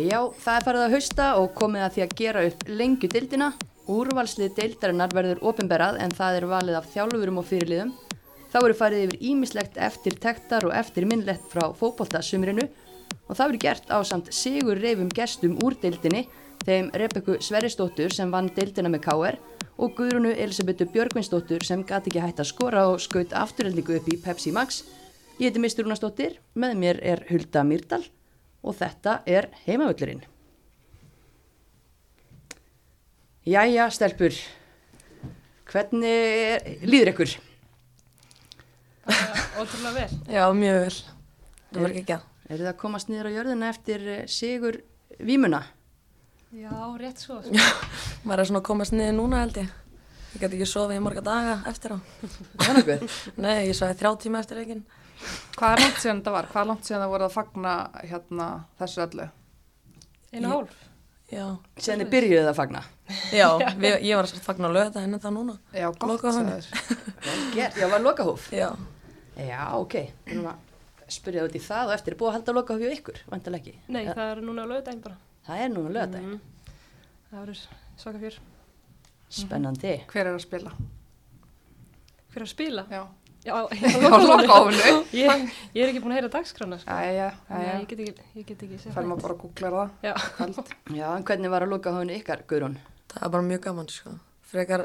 Já, það er farið að hausta og komið að því að gera upp lengju deildina. Úrvalslið deildarinnar verður ofinberað en það er valið af þjálfurum og fyrirliðum. Þá eru farið yfir ímislegt eftir tektar og eftir minnlegt frá fókbóltasumrinu og það verður gert á samt sigur reyfum gestum úr deildinni þeim Rebekku Sverrisdóttur sem vann deildina með K.R. og Guðrunu Elisabetu Björgvinsdóttur sem gati ekki hægt að skora og skaut afturhendingu upp í Pepsi Max. Ég heiti Mistur Rúnastóttir, með mér er Hulda Myrdal og þetta er heimavöllurinn. Jæja, stelpur, hvernig er, líður ykkur? Ótrúlega vel. Já, mjög vel. Það var ekki að. Er það að komast niður á jörðina eftir eh, sigur Vímuna? Já, rétt svo. Maður er svona að komast niður núna held ég. Ég gæti ekki sofið í marga daga eftir á. Er nokkuð. Nei, ég svaði þrjá tíma eftir leikin. Hvað er langt síðan þetta var? Hvað er langt síðan það voru að fagna hérna þessu öllu? Einu hálf. Já, Sen þið byrjuðið að fagna. já við, ég var að fagna að löða þetta en það núna. Já, gott já, var lokahóf. Já, Já, ok. Við erum að spyrja út í það og eftir er búið að halda lokahóf hjá ykkur, vantilega ekki. Nei, Ja, það er núna á lögudaginn bara. það er núna lögadag. Mhm. Það verður svaka fjör. Spennandi. Hver er að spila? Hver er að spila? Já, Já, á lokahófinu. Ég, ég er ekki búin að heyra dagskrána, sko. Æja, æja. ég get ekki, ég get ekki séð Fær maður bara að googla það. Já. Kvöld. Já, en hvernig var að lokahófinu ykkar, Guðrún? það var bara mjög gaman, sko. Frekar,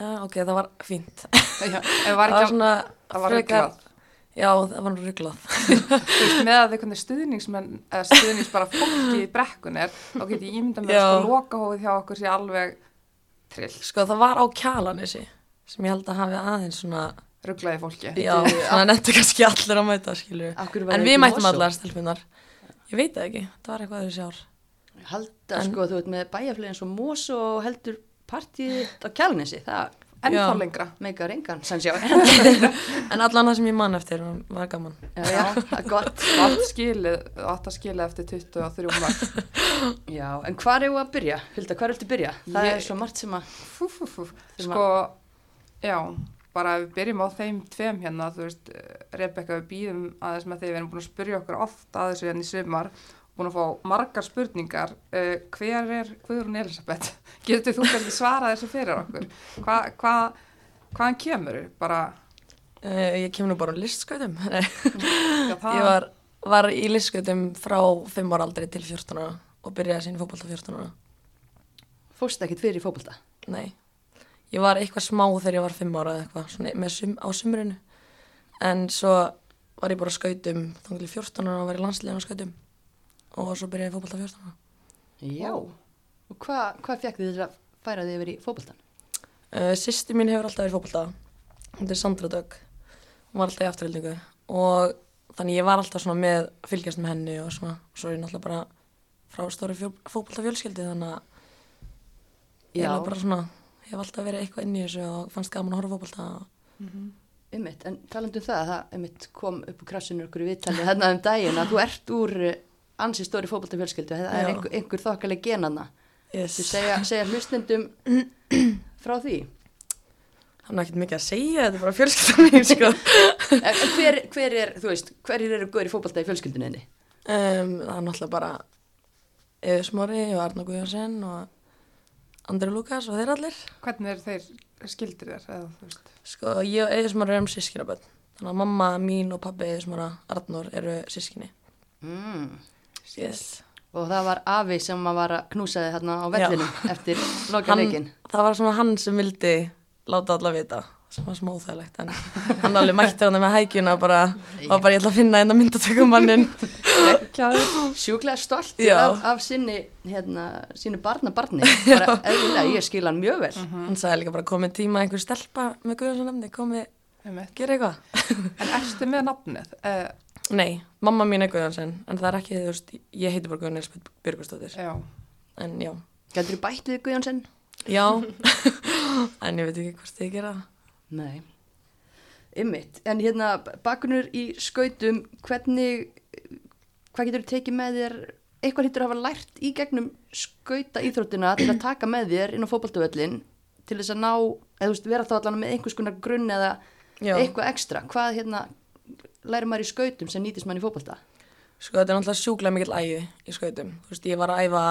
já, ok, það var fínt. Já, en Það var ekki svona, það var frekar, rugglað. já, það var rugglað. Þú veist, með að hvernig stuðningsmenn, eða stuðnings bara fólki í brekkun er, þá get ég ímynda með Já. að sko lokahófið hjá okkur sé alveg trill, Sko, það var á kjalanissi sem ég held að hafi aðeins svona, rugglaði fólki. já, svona nettu kannski allir að mæta, skilur. En við Mosó? allar stelpunar. Ég veit það ekki, það var eitthvað þessi ár. Halda, En- sko, þú veit, með bæjarflið eins og Mós og heldur partíð á kjálnesi, það En Já. þá lengra. sann sjá. En allan það sem ég man eftir var gaman. já, já, gott. Allt skilið, átt að skilið eftir 23 mark. Já, en hvað er þú að byrja? Hulda, hvað er þú að byrja? Það Ég- er svo margt sem að... Fú, fú, fú. Sko, já, bara ef við byrjum á þeim tveim hérna, þú veist, Rebecca, við býðum aðeins með því við erum búin að spyrja okkur oft að þessu hérna í sumar, búin að fá margar spurningar. Uh, hver er Guðrún Elisabeth? Getur þú kannski svarað þessu fyrir okkur? Hva, hva, hvaðan kemur þú? Bara, Uh, ég kemur nú bara á listskautum. Nei, já, það, ég var, var í listskautum frá 5 ára aldrei til 14 ára og byrjaði sín fótbolta 14 ára. Fórst ekkit fyrir fótbolta? Nei, ég var eitthvað smá þegar ég var 5 ára eða eitthvað, svona með sum, á sumrinu. En svo var ég bara skautum til 14 ára og var í landslegin á skautum og svo byrjaði ég fótbolta 14 ára. Já. Og hvað hva fekk þið þess að færa þið yfir í fótboltan? Uh, Sýsti mín hefur alltaf verið fótbolta, hún er Sandra Dögg, hún var alltaf í afturhildingu og þannig ég var alltaf svona með fylgjast með henni og svona, svo er ég náttúrulega bara frá stóri fótbolta fjölskyldi þannig að ég er bara svona, hef alltaf verið eitthvað inn í þessu og fannst gaman að horfa á fótbolta Ummitt, en talandu um það, það ummitt kom upp úr krassinu okkur í viðtalið þarna um daginn að þú ert úr eh, ansi stóri fótboltafjölskyldu, það er einhver, einhver þokkaleg genanna. yes. Þú segja, segja hlustendum frá því. hann er ekkert mikið að segja, þetta er bara fjölskylda mín sko. Hver, hver er, þú veist, hverjir eru góður í fótbolta í fjölskyldunni? um, það er náttúrulega bara Eður Smári og Arna Guðjónsson og Andri Lukas og þeir allir hvernig er þeir skildir þér? Eða, Sko, ég og Eður Smári erum sískinaböld. Þannig að mamma mín og pabbi Eður Smára, Arnur, eru sískinni. Mm. Yes. Og það var Afi sem var að knúsa þið hérna á vellinum eftir loka leikin. það var svona hann sem vildi láta alla vita, sem var smá óþægilegt, en hann alveg mætti hann með hækjuna bara, var bara ég ætla að finna einn að myndatökum mannin. Sjúklega stolt af, af sinni, hérna, sínu barna barni. Bara eðlilega, ég skil hann mjög vel. Hann sagði líka bara komið tíma einhver stelpa með Guðjónsson nefni, komið, gera eitthvað. En erstu með nafnið? Uh, Nei, mamma mín er Guðjónsson, en það er ekki, þú veist, ég heiti bara Elisabeth Björgustóttir, já, en já. Gætur þú bætt við Guðjónsson? Já, en ég veit ekki hvort ég gera það. Nei. Ymmit, en hérna bakunur í skautum, hvernig, hvað getur þú tekið með þér, eitthvað hittur að hafa lært í gegnum skauta íþróttina til að taka með þér inn á fótballtuvöllin til þess að ná, eða þú veist, vera þá allan með einhvers konar grunn eða Já. eitthvað ekstra. Hvað hérna lærir maður í skautum sem nýtist mann í fótballta? Sko þetta er náttúrulega sjúklega mikill ægi í skautum. Þú veist, ég var að æfa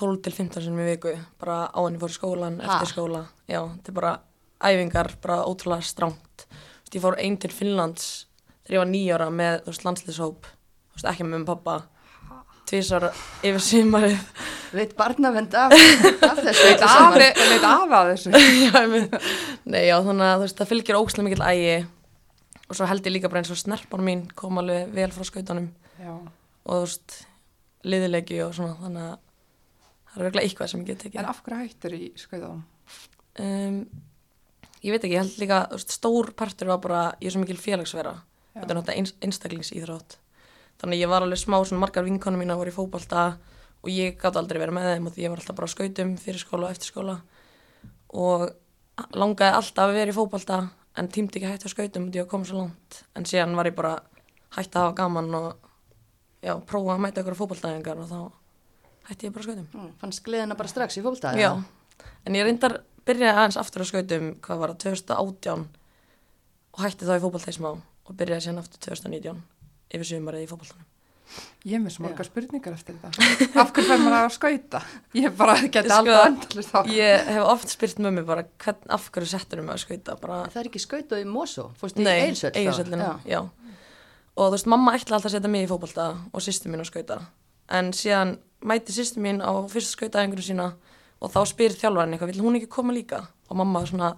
12 til 15 sinni í viku, bara á henni fór skólan, Ha? eftir skóla. Já, þetta er bara æfingar, bara ótrúlega stránt. Ég fór einn til Finnlands þegar ég var nýjára með, landslýshóp. Ekki með með pappa. Tvísar yfir sumarið. Veit barnavend af, af þessu öllu af, að þessu. Nei, já, þannig að veist, það fylgir ókslega mikill ægi. Og svo held ég líka bara eins og snerpar mín kom alveg vel frá skautanum. Já. Og þú veist, liðileggi og svona, þannig að það er virkilega eitthvað sem ég get tekið. En af hverju hættir í skauðum? Um, ég veit ekki, ég held líka, stór partur var bara, ég er svo mikil félagsvera. Þetta er náttúrulega eins, einstaklingsýþrótt. Þannig að ég var alveg smá, svona margar vinkonum mína voru í fótbolta og ég gátt aldrei verið með þeim og því ég var alltaf bara á skautum fyrir skóla og eftir skóla. Og langaði alltaf að vera í fótbolta en tímdi ekki að hætta á skautum og ég kom svo langt. En síðan var ég bara hætti að hafa gaman og já, prófa að mæta ykkur fótboltaðingar og þá hætti ég bara skautum. Mm, Fannst gleðina bara strax í fólkdaga? Já, en ég reyndar byrjaði aðeins aftur á skautum, hvað var það, 2018 og hætti þá í fótbolta í smá og byrjaði síðan aftur 2019 yfir sumarið í fótboltanum. Ég með svo Já. margar spurningar eftir þetta. Af hverju fær maður að skauta? Ég bara geti Sko, alltaf endalist á. Ég hef oft spyrt mömmu bara hvern, af hverju settur um að skauta, bara, Það er ekki skautað í Mosó, fórstu í já. Og þú veist, mamma ætla alltaf að setja mig í fótbolta og sýstu mín að skauta. En síðan mæti sýstu mín á fyrsta skautaæðingurinn sína og þá spyr þjálfarinn eitthvað, vill hún ekki koma líka? Og mamma var svona,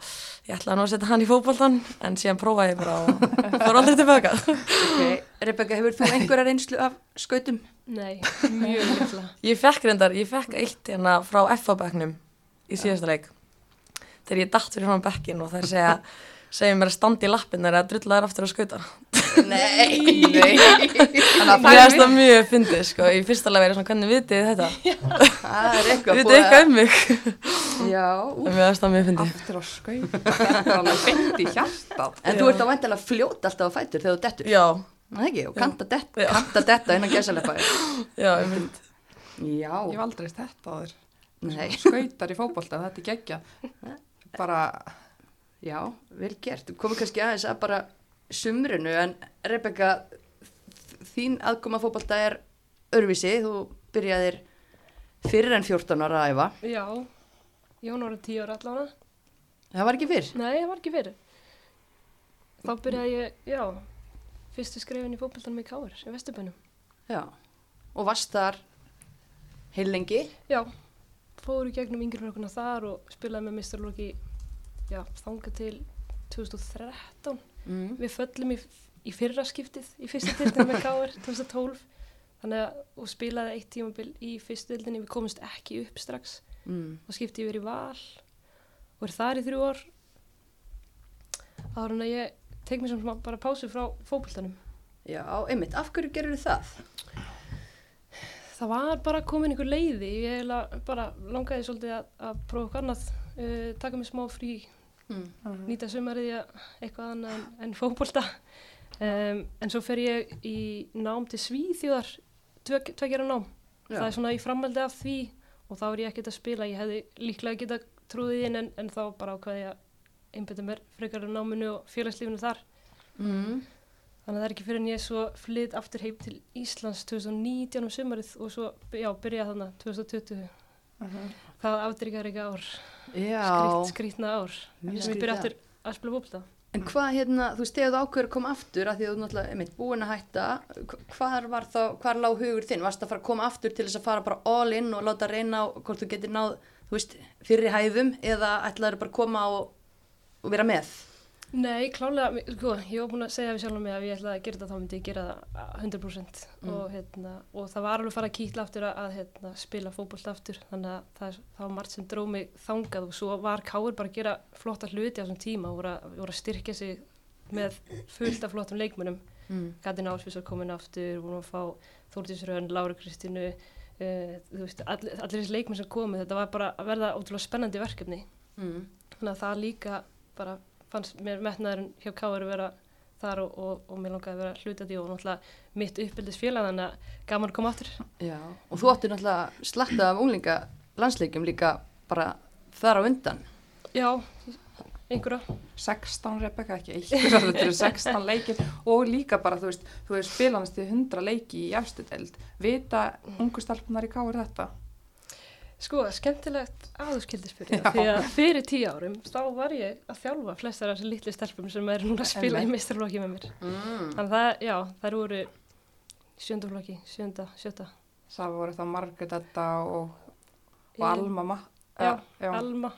ég ætlaði nú að setja hann í fótboltan, en síðan prófaði ég bara og fór aldrei tilbaka. Ok, Rebecca, hefur þú einhverja reynslu af skautum? Nei, mjög litla. Ég fekk reyndar, ég fekk eitt hérna frá FA-bekknum í síðasta leik þegar ég datt fyrir frá bekkin og það segja segja mér að standa í lappin þegar að drulla þær aftur að skauta. Nei. Nei. Þannig að Það það er það mjög fyndið sko, í fyrsta lega verið svona hvernig vitið þetta? Það er eitthvað Vitið eitthvað um mig? Já, Það er það mjög fyndið. aftur á skauta. Þetta er alveg í hjartað. en þú ert á væntalega fljót alltaf á fætur þegar þú dettur. Já, Það ekki, og kanta detta, kanta detta innan gæsaleppa. já, ég mynd. Já, Ég hef aldrei þetta á þér. nei, Skautar í fótbolta, þetta er geggja. Bara, já, vel gert. Komið kannski aðeins að bara sumrunu, en Rebecca, þín aðkoma að fótbolta er örvísi, þú byrjaðir fyrir en 14 ára að æfa. Já, Jón voru tíu ára allavega. Það var ekki fyrr. Nei, það var ekki fyrir. Þá byrjaði ég, já, fyrstu skrefin í fótboltanum í Káar, í Vesturbænum. Já, og varst þar heil lengi. Já, fóru gegnum yngreflökunna þar og spilaði með mistarlóki, já, þanga til 2013. Mm. Við föllum í, í fyrra skiptið í fyrstu dildinu með Káar 2012. Þannig að, og spilaði eitt tímabil í fyrstu dildinni, við komumst ekki upp strax. Mm. og skipti ég verið í val og er þar í þrjú ár áður en að ég tek mér sem bara pásu frá fókbaltanum Já, einmitt, af hverju gerur það? það var bara komin einhver leiði ég bara langaði svolítið að, að prófa eitthvað annað uh, taka mig smá frí, Mm. nýta sumarið að eitthvað annað en, en fókbalta um, en svo fer ég í nám til Svíþjóðar tveggjara nám Já. það er svona í framhaldi af því og þá er ég ekkert að spila, ég hefði líklega geta trúðið inn en, en þá bara ákvaði ég að einbeta mér frekar á náminu og félagslífinu þar Mm. þannig að það er ekki fyrir en ég svo flytt aftur heim til Íslands 2019 um sumarið og svo, já, byrja þannig 2020 það afdrykar ekki ár? Skrýt, skrýtna ár. Mjög sem ég byrja aftur að spila fólta en hvað hérna, þú veist, þegar þú ákveður að koma aftur að því að þú náttúrulega, einmitt, búin að hætta hv- hvar var þá, hvar lág hugur þinn? Varst að fara að koma aftur til þess að fara bara all in og láta reyna á hvort þú getur náð, þú veist, fyrri hæðum eða ætlaður bara að koma og, og vera með? Nei, klálega, sko, ég var búin að segja við sjálf mig að ég ætlaði að gera þetta þá myndi ég gera það 100% Mm. og, hérna, og það var alveg að fara að kýtla aftur að, að hérna, spila fótbolt aftur þannig að það, það var margt sem dróð mig þangað og svo var Káur bara að gera flotta hluti á þessum tíma og voru að, voru að styrkja sig með fullt af flottum leikmönnum Mm. Gatin Ásfjörns var komin aftur, vorum að fá Þórdís Rönn, Lára Kristínu uh, veist, all, allir þessi leikmenn sem komu þetta var bara að verða ótrúlega spennandi verkefni Mm. þannig að það líka bara fannst mér metnaðurinn hjá Káur að vera þar og, og, og mér langaði að vera því og náttúrulega mitt uppbyldis félag þannig að gaman að koma aftur Já, og þú áttu náttúrulega slatta af unglinga landsleikjum líka bara þar á undan. Já, einhverja. 16 Rebecca, ekki einhverja, þetta eru 16 leikir og líka bara, þú veist, þú veist spilanast í 100 leiki í efstu deild. Vita ungu stelpunar í káir þetta? Sko, skemmtilegt aðurskildi spyrja Já. því að fyrir tíu árum þá var ég að þjálfa flestar af þessu litlu stelpum sem er núna að spila í meistarflokki með mér. Mm. Þannig það, já, þær voru sjöndaflokki, sjönda, sjötta. Það voru það Margrét þetta og, og Ég- Alma Ma Já, já. Alma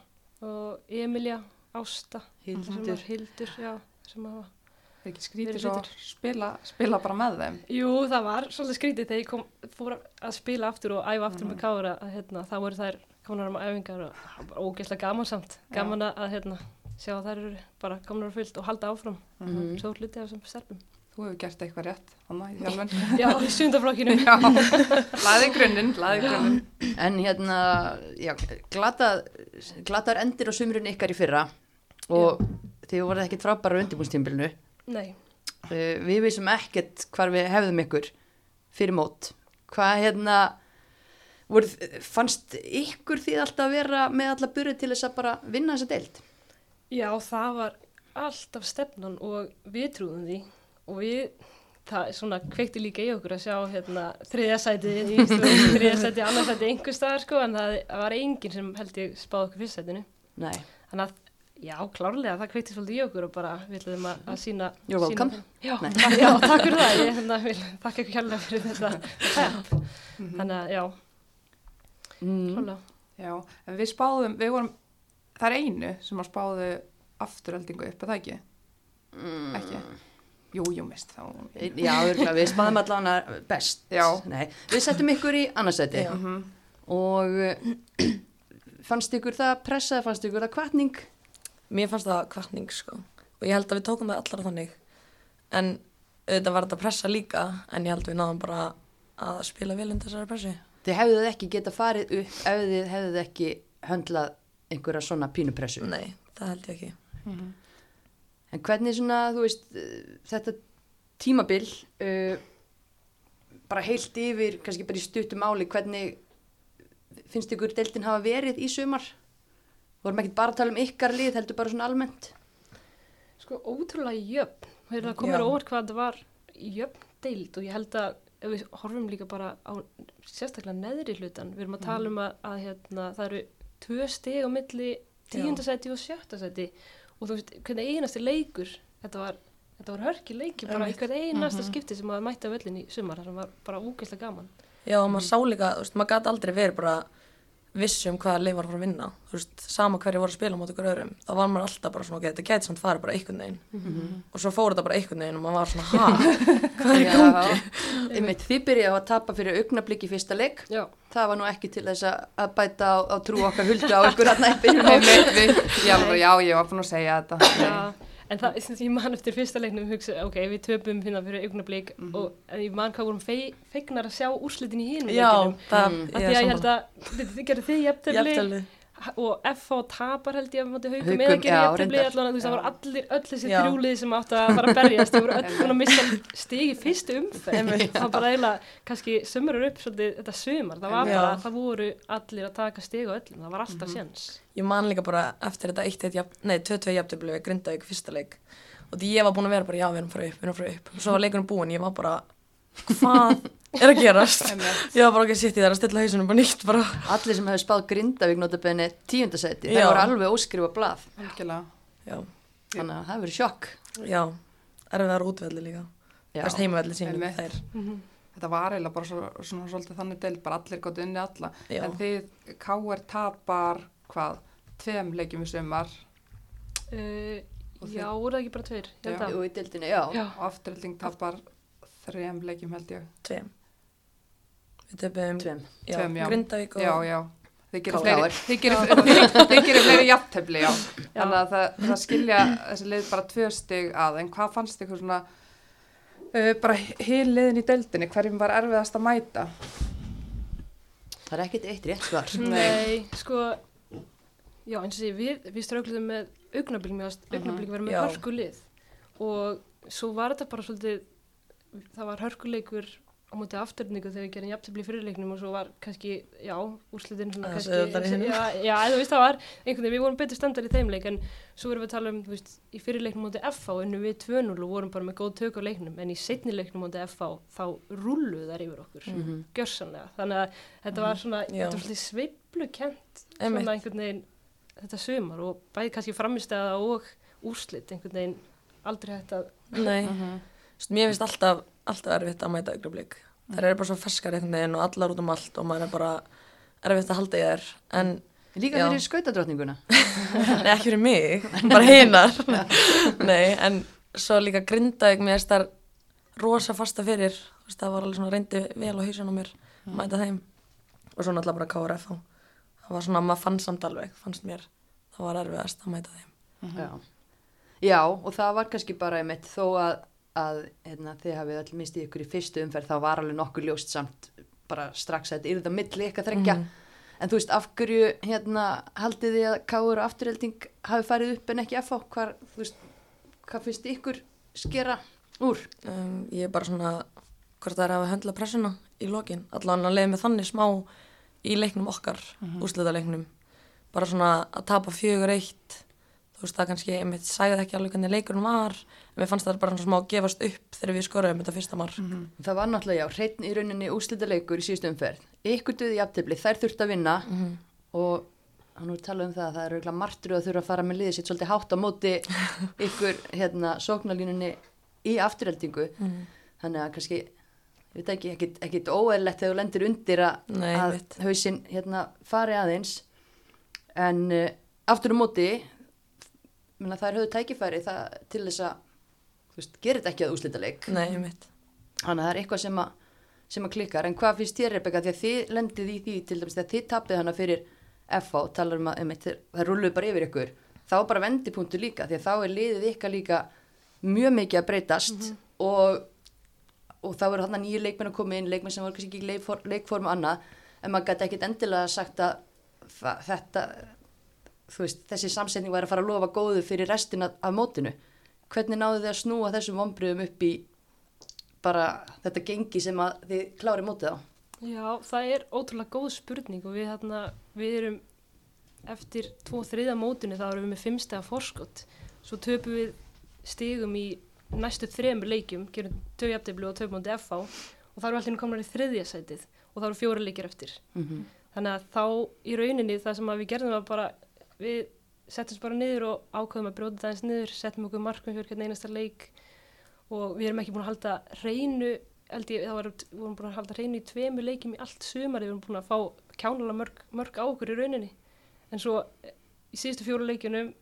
og Emilia, Ásta, Hildur. Hildur, já, sem hafa. Er ekki skrítið svo hlutur. spila, spila bara með þeim. Jú, það var svolítið skrítið þegar ég kom, fór að spila aftur og æfa aftur Mhm. með kára að hérna, það voru þær konar um æfingar og það var bara ógeðslega gaman samt. Gaman að, að hérna, sjá að þær eru bara konar á fullt og halda áfram. Mhm. Svo hluti af þessum stelpum. Þú hefur gert eitthvað rétt, þannig í þjálfun. Já, í sjúndaflokkinu. Já, laði grunninn, laði grunninn. En hérna, já, glata, glatar endir á sumrun ykkar í fyrra og þið voruð ekkert frábæra undirbúnstímbilinu. Nei, Uh, við vissum ekkert hvar við hefðum ykkur fyrir mót. Hvað hérna, voruð, fannst ykkur því alltaf að vera með alla burið til þess að bara vinna þessa deild? já, það var alltaf stefnan og við trúðum því og við, það svona kveikti líka í okkur að sjá hérna þriðja sæti, í þriðja sæti, annars sæti einhver staðar sko, en það var enginn sem held ég spáði okkur fyrst sætinu. Nei. Þannig að, já, klárlega, það kveikti svolítið í okkur og bara við ætlum að, að sína... You're welcome. Sína, já, já, takk fyrir það. Ég hérna, vil þakka ykkur hérlega fyrir þetta pepp. Þannig að, já, Mm. klálega. Já, en við spáðum, við vorum, það er einu sem að spáðu afturöldingu upp, er það ekki? Mm. Ekki? Jú, jú, mist þá. Já, við spáðum allavega best. Já. Nei, við settum ykkur í annarsæti. Mhm. og uh, fannst ykkur það pressa, fannst ykkur það kvartning? Mér fannst það kvartning sko og ég held að við tókum það allar þannig en auðvitað var þetta pressa líka en ég held að við náðum bara að spila vel undir þessari pressu. Þið hefðuð ekki geta farið upp ef þið hefðuð ekki höndlað einhverja svona pínupressu. Nei, það held ég ekki. Mhm. En hvernig svona, þú veist, þetta tímabil, uh, bara heilt yfir, kannski bara í stuttum máli, hvernig finnst ykkur deildin hafa verið í sumar? Vorum ekki bara að tala um ykkar lið, heldur bara svona almennt? Sko, ótrúlega jöfn. Það er að koma óvart hvað þetta var jöfn deild? Og ég held að ef við horfum líka bara á sérstaklega neðri hlutan, við erum að tala um að, að hérna, það eru tvö stig á milli tíundasæti og sjöttasæti og þú veist, hvernig einasti leikur þetta var, þetta var hörki leiki bara í Einmitt. hvern einasta skipti sem að mæta völlin í sumar, það sem var bara úgeðslega gaman. Já, og maður sá líka, þú veist, maður gæti aldrei verið bara viss um hvaða lið var að fara að vinna. Þú veist, sama hverju voru að spila móti ykkur öðrum. Þá var maður alltaf bara svona, ok, þetta gæti samt farið bara einhvern veginn. Og svo fór þetta bara einhvern veginn og maður var svona, ha, hvað er í gangi? Einmitt, þið byrjaði að tapa fyrir augnablík í fyrsta leik. Já, Það var nú ekki til þess að- bæta á, á trú okkar huldu á ykkur hann við, já, bara, já, ég var búin að segja þetta. Já, en það, ég man eftir fyrsta leiknum hugsa, ok, við töpum finna fyrir augnablík Mhm. og en ég man hvað vorum fei, feignar að sjá úrslitin í hinum Já, leikinum. það, Mm. Af því að ég held að þið, gerðu þið Jafntefli. Og FH tapar held ég að móti haugum Haukum, eða jafntefli reyndar. allan þú veist það var allir, öll þessi þrjúlið sem áttu að fara að berjast þau voru öll búin að missa stig í fyrstu umferð. Það var bara eiginlega kannski sömurur upp svolítið þetta sömar það var bara, það voru allir að taka stig á öllum það var alltaf séns. Ég man líka bara eftir þetta 1-1, jafn- nei 2-2 jafntöfli við Grindavík fyrsta leik. Og því ég var búin að vera bara, já við erum frá upp, við erum frá upp. Og svo var leikurinn búinn, ég var bara hvað er að gerast ég var bara ekki að sitt í það að stilla hausunum bara nýtt bara, Allir sem hefur spáð Grindavík notabenni tíundasæti, Já. það voru alveg óskrifa blað. Já, Þannig að það verið sjokk. já erfiðar útvelli líka, Já. þess heimavelli sínum þær, Þetta var eiginlega bara svo, svona svolítið þannig deild, bara allir gátt unni alla. Já. En þið, K.R. tapar, hvað, tveim leikjum í sumar uh, Og já, voru það ekki bara tveir Já. að- Jú, í dildinni, já. já. og afturölding tapar þreim leikjum held ég. tveim við töfum, Tveim. já, Tveim, já. Grindavík og Já, já. Þið gerir fleiri, jafntefli, já. Þannig að það, það skilja þessi leið bara tvö stig að, en hvað fannst ykkur svona, uh, bara hil liðin í deildinni, hverjum var erfiðast að mæta? Það er ekkert eitt rétt svar. Nei, sko já, eins og því, við, við strögluðum með augnablík, varst augnablík verið með hörkulið og svo var þetta bara svolítið það var hörkuleikur á móti afturningu þegar við gerum jafntefli í fyrirleiknum og svo var kannski, já, úrslitin svona Já, kannski, hinum. já, já, þú veist það var einhvern veginn, við vorum betur standar í þeim leik en svo erum við að tala um, þú veist, í fyrirleiknum móti FH unnum við 2-0 og vorum bara með góð tök á leiknum en í setni leiknum móti FH þá rulluðu þær yfir okkur, Mhm. gjörsanlega þannig að þetta var svona, Já. þetta var svona sveiflukent Einmitt. svona einhvern veginn þetta sumar og bæði kannski framistæða og úrslit einhvern veginn að alltaf, erfitt að mæta augnablík. Það eru bara svo ferskar einhvern veginn og allar út um allt og maður er bara erfitt að halda í þær. En Líka Já. fyrir skautadrottninguna. Nei, ekki fyrir mig, bara hinar. Nei, en svo líka grindaði mér þess þar rosa fasta fyrir. Veist, það var alveg svona reyndi vel á hausun á mér, mæta þeim. Og svo náttúrulega bara KRF það var svona, maður fann samt alveg, fannst mér. Það var erfiðast að mæta þeim. Já. Já, og það var kannski bara einmitt þó að, að hérna, þið hafið allir mistið ykkur í fyrstu umferð, þá var alveg nokkuð ljóst samt bara strax að þetta yrði á milli ykkar þreggja. Mhm. En þú veist, af hverju hérna, haldið þið að káur og afturhelding hafi farið upp en ekki FH? Hvar, þú veist, hvað finnst ykkur skera úr? Um, ég er bara svona, hvort það er að höndla pressuna í lokin. Allan að leiði með þannig smá í leiknum okkar, mm leiknum. Bara svona að tapa fjögur eitt. Þú veist, það kannski, ég sæði ekki alveg hvernig leikurinn var. En mér fannst það bara svona smá að gefast upp þegar við skoraðum þetta fyrsta mark. Það var náttúrulega, já, hreitn í rauninni úrslitaleikur í síðustu umferð. Ykkur döði í aftefli, þær þurft að vinna og hann voru talað um það að það er auðvitað martru að þurfa að fara með liðið sitt svolítið hátt á móti ykkur hérna sóknarlínunni í afturheldingu. Þannig að kannski, ég veit ekki, ekkit, ekkit óeðlegt þegar þú lendir undir að, Nei, að hausinn hérna fari aðeins. En uh, aftur á móti, minna, þær höfðu tækifæri það, til þess að, veist, gerir þetta ekki að ég mitt. Þannig að það er eitthvað sem að, sem að klikkar. En hvað finnst þér, Rebecca, því að þið lendið í því til dæmis þegar þið tapið hana fyrir FH, talar um að um, það rulluð bara yfir ykkur. Þá bara vendipunktur líka, því að þá er liðið ykkar líka mjög mikið að breytast og, og þá eru hann nýju leikmenn að koma inn, leikmenn sem voru kannski ekki leikform og annað, en maður gæti ekkit endilega sagt að þetta, veist, þessi samsetning væri að fara að lofa góðu fyrir restina af mótinu. Hvernig náðu þið að snúa þessum vombriðum upp í bara þetta gengi sem að þið klári mótið á. Já, það er ótrúlega góð spurning og við, þarna, við erum eftir tvo þriða mótinu þá erum við með fimmstega forskott svo töpum við stigum í næstu þremur leikjum gerum tög jafntefli og átti FH og þá erum við allir komin í þriðja sætið og þá eru fjóra leikir eftir Mm þannig að þá í rauninni það sem við gerðum var bara við settum bara niður og ákveðum að brjóta það eins niður settum okkur markmið fyrir hvern einasta leik og við erum ekki búin að halda reynu held ég, þá varum við búin að halda reynu í tveimu leikjum í allt sumar við vorum búin að fá kjánulega mörg, mörg á okkur í rauninni. En svo eh, í síðustu fjóru leikjunum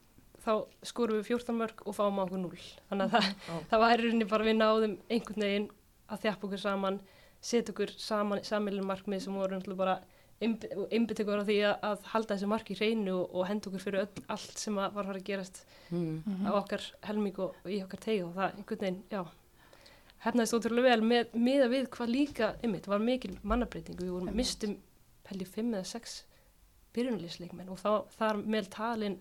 þá skorum við 14 mörg og fáum okkur 0 þannig að það, það var í rauninni bara við náðum einhvern veginn að þjappa okkur saman setja okkur saman sammeilin markmið sem voru bara einbytt ykkur á því að, að halda þessu marki hreinu og, og henda okkur fyrir öll, allt sem að var að fara að gerast Mm. á okkar helming og, og í okkar teig og það einhvern veginn, já hefnaðist ótrúlega vel með, með að við hvað líka einmitt, var mikil mannabreiting við vorum mistum held ég fimm eða sex byrjunlýsleikmenn og þá, þar með talin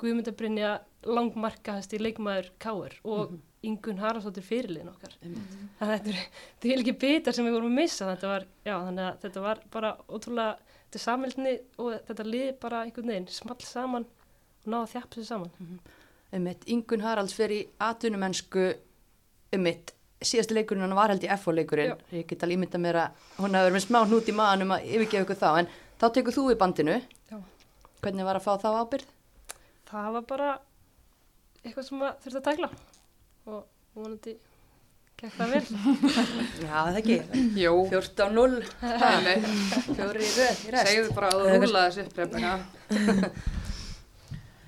Guðmundabrinja langmarkahast í leikmaður Káur og Mhm. Ingun Haraldsdóttir fyrirliðin okkar. Einmitt. þannig að þetta er, er ekki bitar sem við vorum að missa þetta var, já, þannig að þetta var bara ótrúlega, þetta samveldni og þetta lið bara einhvern veginn small saman og náða að þjappa sér saman. Einmitt, Ingun Haralds fer í atvinnumennsku einmitt, síðasti leikurinn hann var held í FO leikurinn, ég get alveg ímynda mér að hún hafi verið með smá hnút í maðanum að yfirgefa ykkur þá, en þá tekur þú í bandinu. Já. hvernig var að fá þá ábyrð? það var bara eitthvað sem að þurfti að tækla og vonandi gekk það vel Já, það ekki, Jú, 14-0 Nei, fjóri í röð í rest segðu bara að þú rúla þessu upp, Rebecca.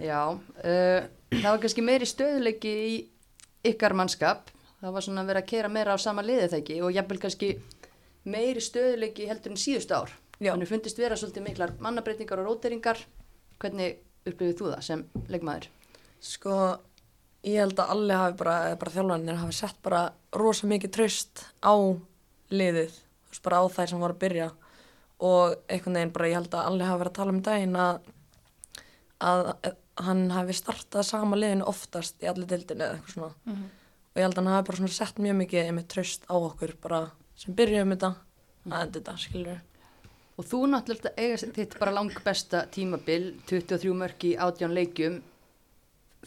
Já, uh, það var kannski meiri stöðuleiki í ykkar mannskap. Það var svona að vera að kera meira á sama liðið það ekki og jafnvel kannski meiri stöðuleiki heldur en síðustu ár. Já. Þannig fundist vera svolítið miklar mannabreitingar og róteringar. Hvernig upplifið þú það sem leikmaður? Sko, ég held að allir hafi bara, bara þjálfanir hafi sett bara rosa mikið tröst á liðið, þú veist, bara á þær sem voru að byrja. Og einhvern veginn bara ég held að allir hafi verið að tala um daginn að, að, að hann hafi startað sama liðinu oftast í allir dildinu eða eitthvað svona. Og ég held að hann hafi bara sett mjög mikið með tröst á okkur bara sem byrjuðum þetta að enda þetta, skilur Og þú náttúrulega eiga þitt bara lang besta tímabil, 23 mörg í átján leikjum.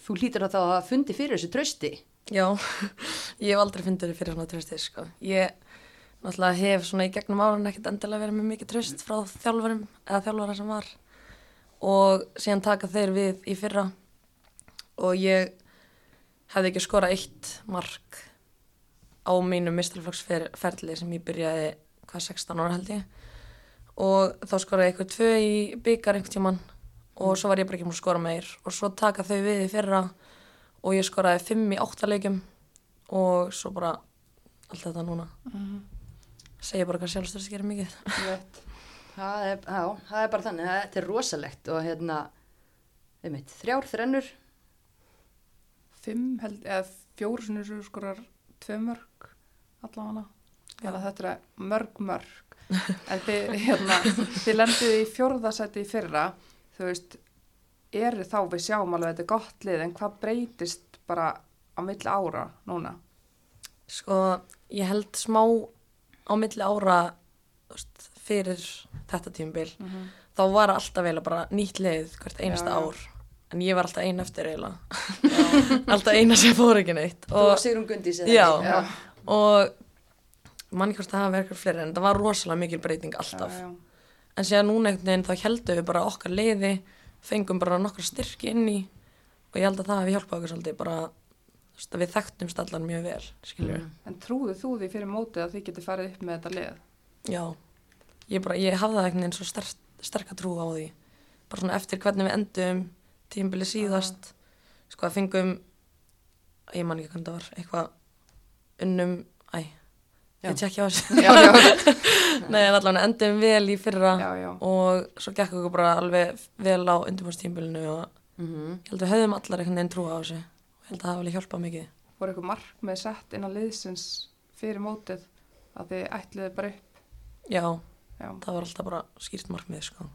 Þú hlýtur að þá að fundi fyrir þessu trösti. Já, ég hef aldrei fundið fyrir svona trösti, sko. Ég náttúrulega hef svona í gegnum árun ekkert endilega verið með mikið tröst frá þjálfurum eða þjálfara sem var og síðan taka þeir við í fyrra og ég hefði ekki skorað eitt mark á mínu mistralflokksferli sem ég byrjaði hvað 16 ára held ég og þá skoraði ég eitthvað tvö í byggar einhvern tíman og svo var ég bara ekki múið að skora meir. Og svo taka þau við í fyrra og ég skoraði fimm í áttalegjum og svo bara allt þetta núna. Segja bara hvað sjálfstöðs gerir mikið. Það er, já, það er bara þannig, þetta er rosalegt og hérna, einmitt, þrjár þrennur, Fimm held, eða fjóru sinni svo skorar tvö mörg allavega. Þetta er mörg mörg. En þið, hérna, þið lenduðu í fjórðasæti í fyrra, þú veist, eru þá við sjáum alveg að þetta er gott lið, en hvað breytist bara á milli ára núna? sko ég held smá á milli ára þú veist, fyrir þetta tímabil Mhm. þá var alltaf eiginlega bara nýtt leið hvert einasta Já, já. ár en ég var alltaf ein eftir eiginlega alltaf eina sem fór ekki neitt þú og og, Sigrun Gundís eða Já. ekki? Já. og mann ekki hvort það hafa verið eitthvað fleiri en það var rosalega mikil breyting alltaf Já, já. En síðan núna einhvern veginn þá heldum við bara okkar leiði fengum bara nokkra styrki inn í og ég held að það hefði hjálpað okkur svolítið bara að við þekktumst allan mjög vel skilur Mm. En trúðu þú því fyrir mótið að þið getur farið upp með þetta lið? Já, ég, bara, ég hafði einhvern veginn svo sterk, sterka trú á því. Bara svona eftir hvernig við endum tímbili síðast, sko að fengum, ég man ekki hvernig það var, eitthvað unnum, æ, Já. ég tjekki á þessu. Nei, en allavega endum vel í fyrra já, já. og svo gekk okkur bara alveg vel á undirbúrstímbilinu og Mhm. ég held að við höfðum allar einhvern veginn trú á þessu. Og ég held að það hafi alveg hjálpað mikið. voru eitthvað markmið sett innan liðsins fyrir mótið að þið ætliði bara upp Já, já, það var alltaf bara skýrt markmið, sko.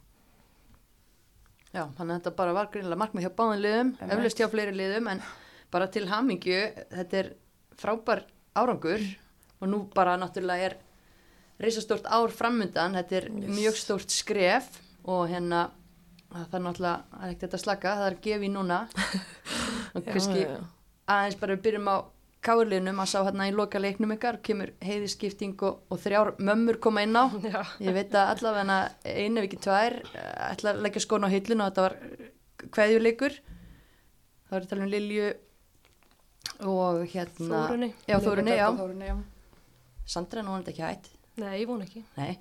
Já, þannig að þetta bara var greinilega markmið hjá báðin liðum, eflaust hjá fleiri liðum, en bara til hamingju, þetta er frábær árangur og nú bara náttúrulega er reisastórt ár framundan, þetta er Yes. mjög stórt skref og hérna það er náttúrulega, það er ekkert þetta slaka, það er gefið núna og kannski já, já. aðeins bara við byrjum á káurliðnum að sá hérna í loka leiknum ykkar, kemur heiðiskipting og, og þrjár mömmur koma inn á Já, Ég veit að allavega einu ekki tvær ætla að leggja skóna á hillinu og þetta var kveðjuleikur. Það var að tala um Lilju og hérna... Þórunni. Þórunni. Sandra er nú hann ekki hætt. Nei, ég vona ekki. Nei.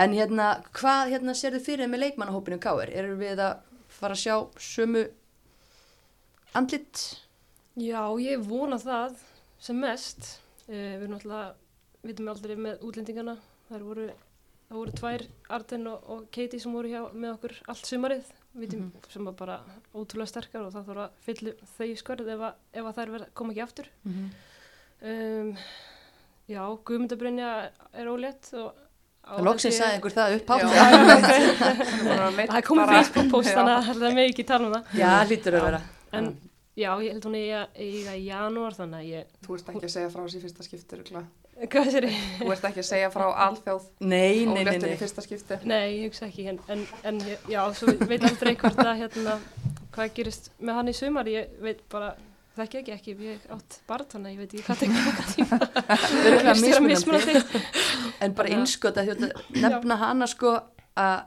En hérna, hvað hérna fyrir þið með leikmannahópinu Káir? Erum við að fara að sjá sömu andlit? Já, ég vona það sem mest. Uh, við erum alltaf, vitum aldrei með útlendingana. Það voru, það voru tvær, Arden og, og Katie sem voru hjá með okkur allt sumarið. Vitum sem var bara ótrúlega sterkar og það þarf að fylla þau skörð ef, að- ef að þær koma ekki aftur. Um, já, Guðmundabrynja er ólétt og á Loksins sagði ykkur það upp átt. Já, Það komið Facebook-post þannig að það er með ekki tala um það. Já, hlýtur að vera. En já, ég held hún eiga, eiga í janúar þannig að ég, Þú ert ekki að segja frá þessi fyrsta örugglega. hvað sér ég? Þú ert ekki að segja frá alþjóð Nei, nei, nei, nei. ég hugsa ekki, en, en, en já, svo veit aldrei hvort að hérna, hvað gerist með hann í sumar, ég veit bara, þekki ekki ekki, ég átt að ég veit ekki hvað tekur langa tíma. Örugglega Visst er að mismunandi. En bara innskot að nefna hana sko að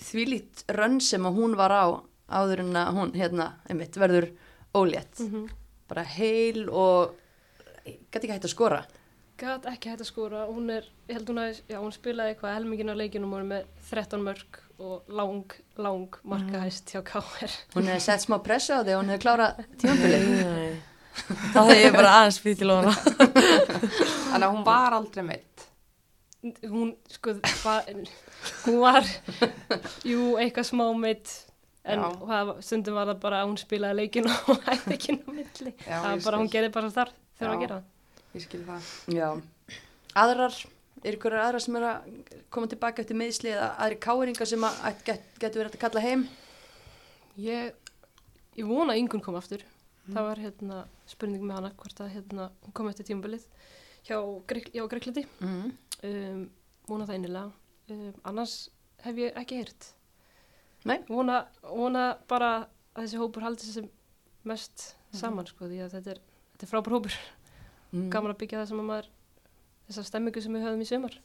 þvílít rönn sem að hún var á áður en að hún hérna, einmitt, verður ólétt. Mhm. Bara heil og gæti ekki hægt að skora. Gat ekki hægt að skora, hún er, ég held hún að, já, hún spilaði eitthvað helmingin á leikinum og er með 13 mörg og lang, lang markahæst hjá KR. Hún hefði sett smá pressu á því og hún hefði klárað. Nei. Það hefði ég bara aðeins fyrir til hana. Þannig að hún var aldrei meitt Hún, sko, va, hún var, jú, eitthvað smá meitt, en það, stundum var það bara að hún spilaði leikinu og hætti ekki ná milli. Já, það var bara, hún gerði bara þar þegar að gera það. Ég skil það Já. Aðrar, er ykkur aðrar sem er að koma tilbaka eftir meðsli eða aðri káringar sem að get, getur verið að kalla heim? Ég, ég vona að yngun kom aftur. Það var hérna spurning með hana hvort að hérna, hún kom eftir tímabilið. hjá, hjá Greiklandi Mm. um, vona það innilega um, annars hef ég ekki heyrt Nei. vona, vona bara að þessi hópur haldi sem mest Mhm. saman sko því að þetta er, þetta er frábær hópur Mm. gaman að byggja það sem að maður þessa stemmingu sem við höfum í sumar.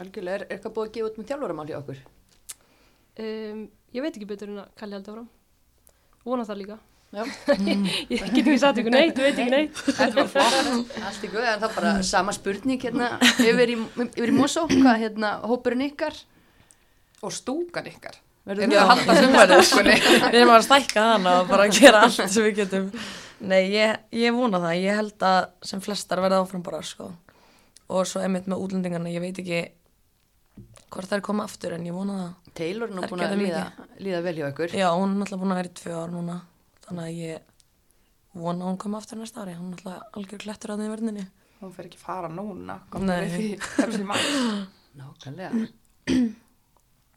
Algjörlega, er eitthvað búið að gefa út með þjálfuramál hjá okkur? um, ég veit ekki betur en að Kalli haldi áfram vona það líka Já. ég get ekki sagt ykkur neitt, veit ekki neitt Þetta var flott. Allt í guð, en það bara sama spurning hérna yfir í, yfir í Mosó, hvað hérna hópurinn ykkar? Og stúkan ykkar. Verður Er þú það að halda sumarið skunni? Við erum að stækka hana og bara gera allt sem við getum. Nei, ég, ég vona það. Ég held að sem flestar verða áfram bara, sko. Og svo einmitt með útlendingarna, ég veit ekki hvort þær koma aftur en ég vona það. Taylor er nú búin að líða, líða vel hjá ykkur. Já, hún er náttúrulega búin að vera í tvö ár núna. Þannig að ég vona að hún koma aftur næsta ári. Hún er náttúrulega algjör klettur að því verðinni. Hún fer ekki fara núna. Nei. Komum við því. Nákvæmlega.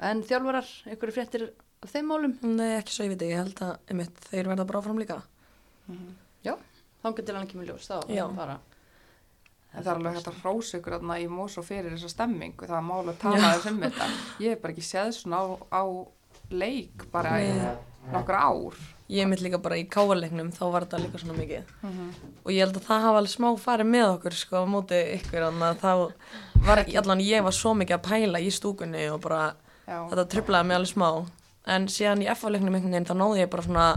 En þjálfarar, ykkur fréttir af þeim málum? Nei, ekki svo ég veit ekki. Ég held að einmitt þeir verða bara áfram líka. Þá getur hann ekki með ljós, þá Já. bara. En það er alveg hægt að hrósa ykkur þarna í Mosó fyrir þessa stemmingu. Það er mála að tala þess um þetta. Ég hef bara ekki séð svona á, á leik bara í nokkra ár. Ég er mitt líka bara í káarleiknum, þá var þetta líka svona mikið. Og ég held að það hafa alveg smá farið með okkur, sko, á móti ykkur, þá var, allan ég var svo mikið að pæla í stúkunni og bara, Já. þetta trublaði mig alveg smá. En síðan í F-leiknum einhvern veginn, þá náði ég bara svona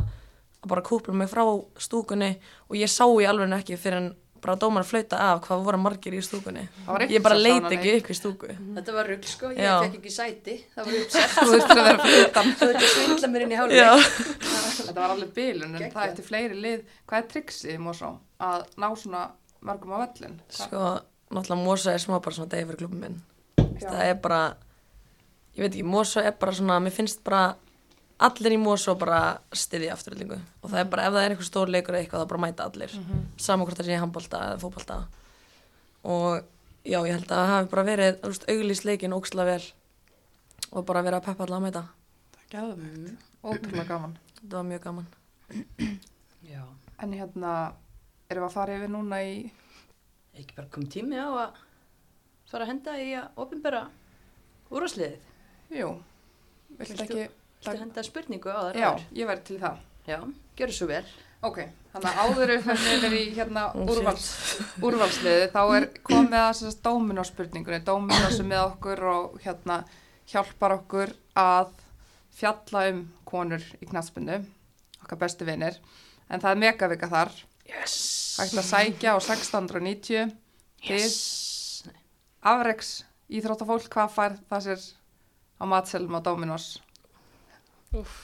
að bara kúpla mig frá stúkunni og ég sá í alveg ekki fyrir en bara dómar flauta af hvað voru margir í stúkunni. Það var Ég bara eitthvað leit sána ekki upp í stúku. Þetta var rugg, sko, ég Já. fekk ekki sæti, það var uppsett. Þú veist að vera fyrir utan. Svo þetta svindla mér inn í Já. hálfleik. Þetta var alveg bilun, en það eftir fleiri lið. Hvað er triksið í Mosó að ná svona mörgum á völlin? Sko, náttúrulega Mosa er smá bara svona degi fyrir klubum minn. Já. Það er bara, ég veit ekki, Mosa er bara svona, mér finnst bara allir í Mosa bara stiði afturöldingu. Og það er bara, ef það er eitthvað stór leikur eða eitthvað, þá bara mæta allir. Mm Saman hvort það sé handbólta eða fótbolta. Og já, ég held að það hafi bara verið, auglýst leikin óksla vel. Og bara verið að peppa alla að mæta. Það er gæðum. Ótrúlega gaman. Þetta var mjög gaman. Já. En hérna, erum við að fara yfir núna í... Ekki bara kom tími á að fara að henda í að opinbera úrvarsliðið. Jú, Viltu- ekki... Þetta henda spurningu á þar. Já, ég væri til það. Já, gjör svo vel. Ok, þannig að áður við fyrir yfir í hérna úrvals, úrvalsliði þá er komið að þessast dóminóspurningunni, dóminó sem með okkur og hérna hjálpar okkur að fjalla um konur í knatsbundu, okkar bestu vinir, en það er megavika þar, Yes. hægt að sækja á 1690 til Yes. afreks íþróttafólk, hvað fær það sér á matselum á dóminós?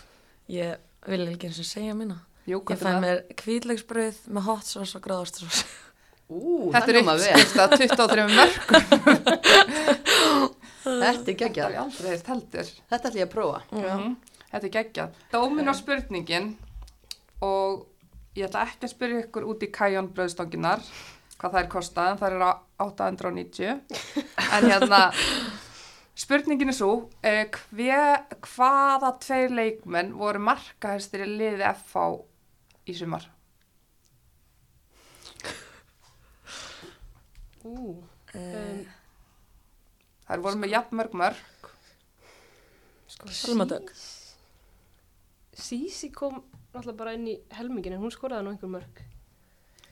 Ég vil ekki eins og segja minna. Jú, Ég hvað fæ er það? mér kvítlegsbröð með hot sauce og gráðastrós. Ú, Þetta er hljóma vel. uppskipt að 23 mörgum. Þetta er Þetta er geggjað. aldrei heilt heldur. Þetta ætlum ég að prófa. Mhm. Þetta er geggjað. Dómin á spurningin og ég ætla ekki að spyrja ykkur út í kajón bröðstonginar hvað það er kostað en það er á 890 en hérna spurningin er svo eh, hver, hvaða tveir leikmenn voru markahæstir í liði FH í sumar? Ú, Eh, um, Það voru með jafnmörg mörg sko, Selma Dögg. Sísi kom náttúrulega bara inn í helmingin en hún skoraði nú einhver mörg.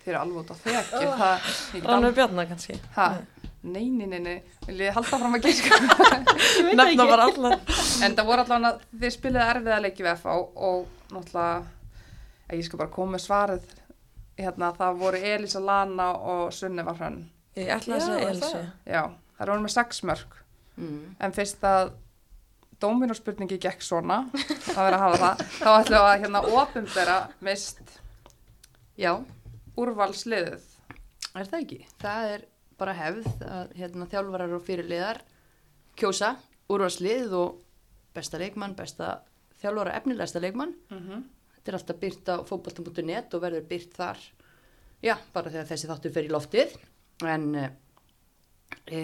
þeir eru alveg út á þekki Rannur Bjarnar kannski. ha, nei, nei, nei, nei vil ég halda fram að gíska Nefna bara allar. En það voru að þið spilaði erfiða leiki við FH og náttúrulega, að ég skal bara koma með svarið, hérna, það voru Elisa Lana og Sunneva Hrönn. Ég ætla að segja það? Já, það voru með sex mörg, Mm. en fyrst að dóminóspurningi gekk svona, það verður að hafa það, þá ætlum við að hérna ofinbera mist Já, úrvalsliðið. er það ekki? Það er bara hefð að hérna, þjálfarar og fyrirliðar kjósa úrvarslið og besta leikmann, besta þjálfara efnilegsta leikmann. Mm Þetta er alltaf byrt á fótbolta.net og verður byrt þar, já, bara þegar þessi þáttur fer í loftið. En, e,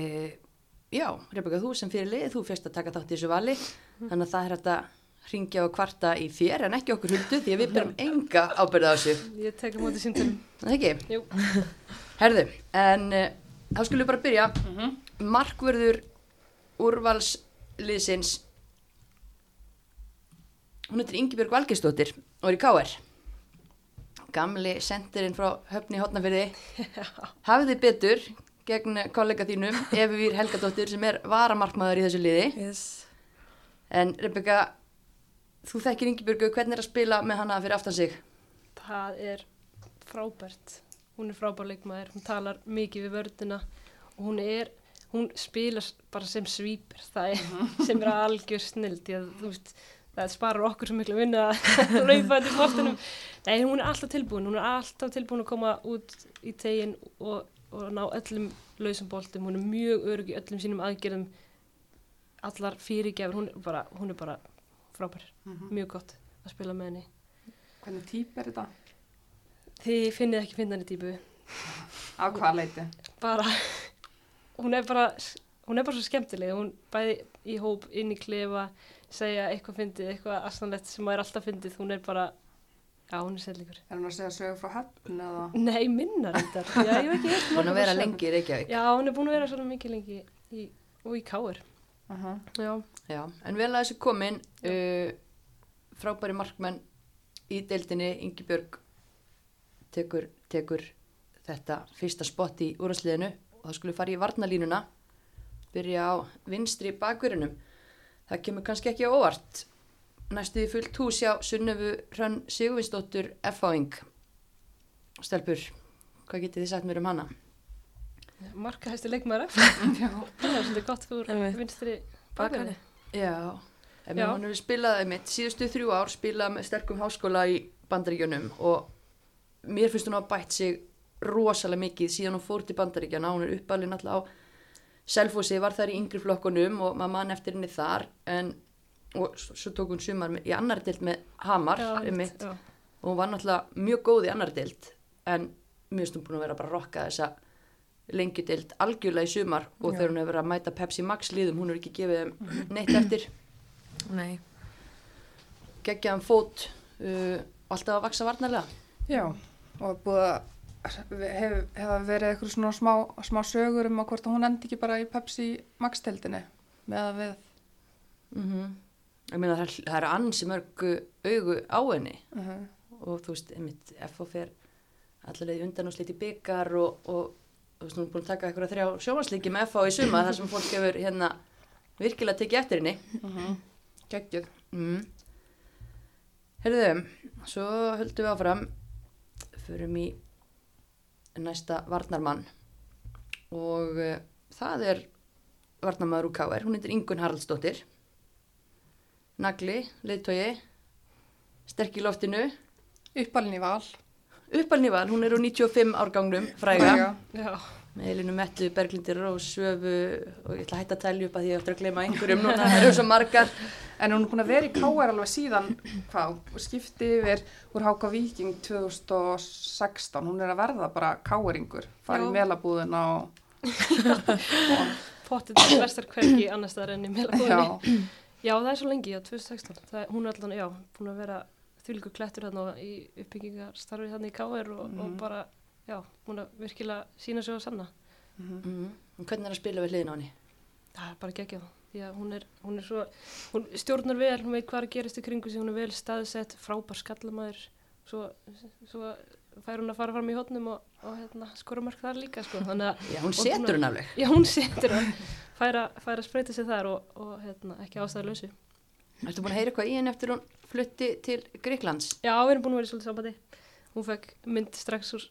já, Rebeka, þú sem fyrirlið, þú fyrst að taka þátt í þessu vali, þannig að það er að ringja og kvarta í þér en ekki okkur huldu því að við berum enga ábyrða á þessu. Ég tek á ekki? Jú. Herðu, en uh, þá skulum við bara byrja. Mhm. Markvörður úrvalsliðsins, hún heitir Ingibjörg Valgeistóttir og er í K.R. Gamli sendirinn frá höfni hotnafyrði. Hafið þið betur gegn kollega þínum, Efi Vír Helgadóttir sem er varamarkmaður í þessu liði. Yes. En Rebecca, þú þekkir Ingibjörgu, hvernig er að spila með hana fyrir aftan sig? Það er frábært. Hún er frábær leikmaður, hún talar mikið við vördina og hún er, hún spilar bara sem svýpir, það er sem er algjör snild, að veist, það sparar okkur svo miklu vinna að raupa til bóttunum. Nei, hún er alltaf tilbúin, hún er alltaf tilbúin að koma út í tegin og, og ná öllum lausum bóltum, hún er mjög örug í öllum sínum aðgerðum, allar fyrirgefur, hún er bara, hún er bara frábær, Mhm. mjög gott að spila með henni. Hvernig típ er þetta? Þið finnið ekki finna henni típu. Af hvað leiti? Bara, hún er bara, hún er bara svo skemmtileg. Hún bæði í hóp, inn í klefa, segja eitthvað fyndið, eitthvað astanlegt sem er alltaf fyndið. Hún er bara, já, hún er sellíkur. Er hún að segja sögur frá höfn eða? Nei, minna reyndar. Já, ég veit ekki heilt Búin að vera lengi í Reykjavík. Já, hún er búin að vera svona mikið lengi í, og í káir. Uh -huh. Já, Já, en vel að þessu komin, uh, frábæri markmenn í deildinni, Ingi Björg tekur, tekur þetta fyrsta spott í úrvarsliðinu og það skulle fara í varnalínuna, byrja á vinstri bakverðinum. Það kemur kannski ekki á óvart. Næstu í fullt hús hjá Sunnefu Hrönn Sigurvinsdóttur F.A.ing. Stelpur, hvað getið þið sagt mér um hana? markahæsti leikmaður. Já. Það er svolítið gott fyrir Einmitt. vinstri bakverði. Já, ef Já. hann hefur spilað mitt síðustu þrjú ár, spilað með sterkum háskóla í bandaríkjunum og mér finnst hún að bætt sig rosalega mikið síðan hún fór til bandaríkjana, hún er uppalinn alltaf á Selfossi, var þar í yngri flokkunum og maður mann eftir henni þar en, og svo tók hún sumar með, í annar deild með Hamar Já, já. og hún var náttúrulega mjög góð í annar deild en mér finnst hún búin að vera bara að rokka þessa lengjudeild algjörlega í sumar og Já. þegar hún hefur verið að mæta Pepsi Max liðum, hún hefur ekki gefið þeim neitt eftir Nei. geggjaðan fót uh, alltaf að vaksa varnarlega Já, og búið að hef, verið eitthvað svona smá, smá sögur um að hvort hún endi ekki bara í Pepsi Max-tildinni með að við mm ég meina það, það eru ansi mörg uh, augu á henni uh -huh. og þú veist, einmitt, FO fer allavega undan og slíti byggar og, og þú veist, hún er búin að taka eitthvað þrjá sjónvarsleiki með FO í suma þar sem fólk hefur hérna virkilega tekið eftir henni Geggjuð. mm. Herðu, svo höldum við áfram förum í næsta varnarmann. Og uh, það er varnarmaður úr KR, hún heitir Ingun Haraldsdóttir. Nagli, leiðtogi sterk í loftinu. Uppalinn í val. uppalni val, hún er úr 95 árgangnum fræga, Já, með Elinu Mettu, Berglindir Rós, Svöfu og ég ætla að hætta að telja upp að því ég eftir að gleyma einhverjum núna, það eru svo margar En hún er búin að vera í KR alveg síðan, hvað, skipti yfir úr Háka Víking 2016. Hún er að verða bara KR-ingur, Já. melabúðina og, pottið til vestar hverki annar staðar enn í meðlabúðinni. já, Já, það er svo lengi, já, 2016. Það, er- hún er allan, já, búin að vera þvílíkur klettur hérna í uppbyggingarstarfi hérna í KR og, og Mhm. bara, já, búin að virkilega sína sig á sanna. mm. hvernig er að spila við hliðin á henni? Það er bara geggjað, því að hún er, hún er svo, hún stjórnar vel, hún veit hvað er að gerast í kringu sig, hún er vel staðsett, frábær skallamæður, svo, svo fær hún að fara fram í hótnum og, og hérna, skora mörg þar líka, sko, þannig að, Já, hún Og setur hún alveg já, hún setur færa, færa að spreita sig þar og, og hérna, ekki ástæðu lausu. Ertu búin að heyra eitthvað í henni eftir hún flutti til Greiklands? Já, við erum búin að vera í svolítið sambandi. Hún fekk mynd strax úr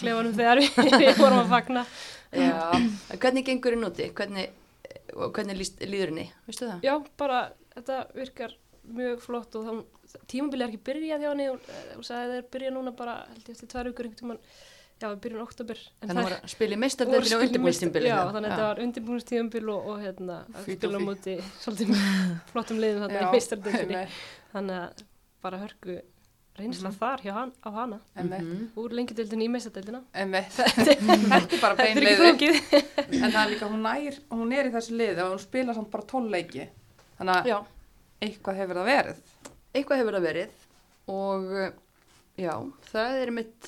klefanum þegar við, vorum að fagna. Já, en hvernig gengur henni úti? Hvernig, og hvernig líður henni? Veistu það? Já, bara, þetta virkar mjög flott og þá, tímabilið er ekki byrjað hjá henni, eh, að það er byrjað núna bara, held ég eftir tvær vikur einhvern tímann, já, við byrjum oktober. Þannig að hún var að spila í voru meistardöldinu og undirbúinstímbili. Já, þannig að þetta var undirbúinstíðumbil og, og hérna, og spila á móti svolítið flottum liðum þarna í meistardöldinni. Þannig að bara hörku reynsla Mhm. þar hjá hann, á hana, Emmett, Mhm. úr lengjadöldinni í meistardöldina. Emmett, þetta er bara beinleiði. flókið. En það er líka, hún er, hún er í þessu liði og hún spila samt bara tólleiki. Þannig að Já, eitthvað hefur það verið. eitthvað hefur það verið og uh, Já, það er mitt,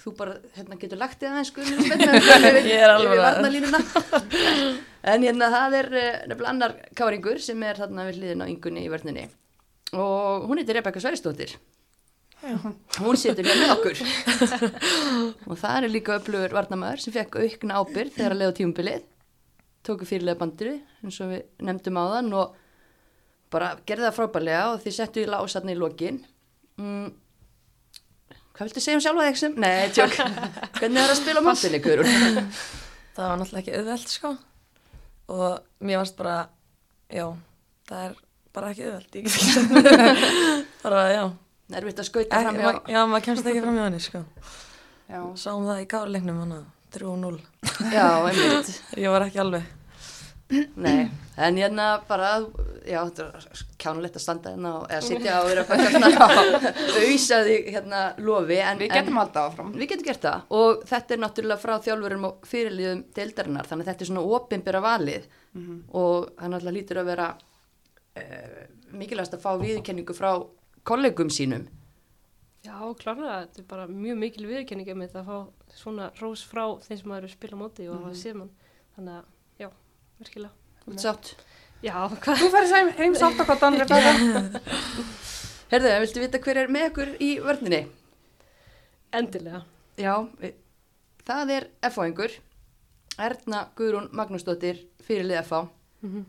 þú bara, hérna, getur lagt í aðeins, sko, ég er alveg en hérna, það er eh, nefnilega annar káringur sem er þarna við hliðin á yngunni í vörninni. Og hún heitir Rebecca Sveristóttir. Hún situr hérna með okkur. og það er líka öflugur varnamæður sem fekk aukna ábyrð þegar að leiða tímumbilið. Tóku fyrirlega bandiru, eins og við nefndum á þann og bara gerði það frábærlega og þið settu í lásatni í lokin. Mm. Hvað viltu segja um sjálfa þig sem? Nei, tjók. Hvernig er það að spila á mótinni, Guðrún? Það var náttúrulega ekki auðvelt sko og mér varst bara, já, það er bara ekki auðvelt, ég ekki sagt bara, já, Nervitt að skauta fram ma hjá. já, maður kemst ekki fram í hann sko. Já, Sáum það í gáleiknum hana, 3-0, Já, einmitt. ég var ekki alveg, Nei, en hérna bara, já, þetta er kjánulegt að standa hérna og eða sitja og vera eitthvað svona auðsaði hérna lofi. En, við getum haldið áfram. Við getum gert það og þetta er náttúrulega frá þjálfurum og fyrirliðum deildarinnar þannig að þetta er svona opinbera valið og það náttúrulega lítur að vera uh, mikilvægast að fá viðurkenningu frá kollegum sínum. Já, klárlega, þetta er bara mjög mikil viðurkenning um þetta að fá svona rós frá þeim sem maður eru að spila móti og hafa séð mann. Þannig að, já, virkilega. Sátt. Já, hvað? Þú færði heim, heim sátt okkar, Rebecca. Herðu, viltu vita hver er með okkur í vörninni? Endilega. Já, við, það er F-fáingur, Erna Guðrún Magnúsdóttir, fyrirlið F-fá Mm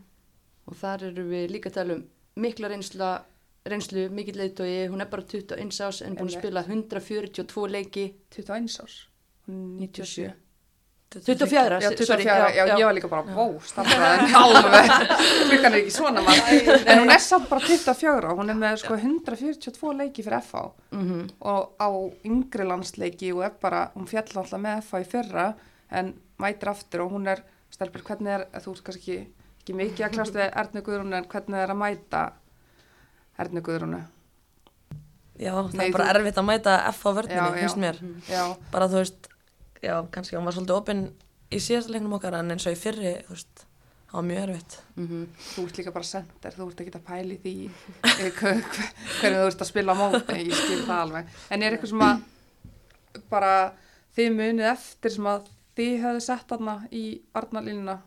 og þar eru við líka að tala um mikla reynsla, reynslu, mikill leiðtói, hún er bara 21 ás en búin að spila 142 leiki, 21 árs. 97. 24. 24, Já, sorry, 24, já, já, ég var líka bara, vó, starfaði alveg, klukkan er ekki svona maður. En hún er samt bara 24 og hún er með sko 142 leiki fyrir FH Mm og á yngri landsleiki og er bara, hún fjall alltaf með FH í fyrra en mætir aftur og hún er, stelpur, hvernig er, þú ert kannski ekki, ekki mikið að klást við Ernu Guðrúnu en hvernig er að mæta Ernu Guðrúnu? Já, það Nei, er bara þú- erfitt að mæta F á já. finnst mér. Já, Bara þú veist, já, kannski hún var svolítið opinn í síðasta leiknum okkar en eins og í fyrri, þú veist, það var mjög erfitt. -hmm. þú ert líka bara sender, þú ert ekki að pæli því eh, hve- hve- hvernig þú ert að spila móti, ég skil það alveg. En er eitthvað sem að bara þið munið eftir sem að þið hefðu sett þarna í varnalínuna?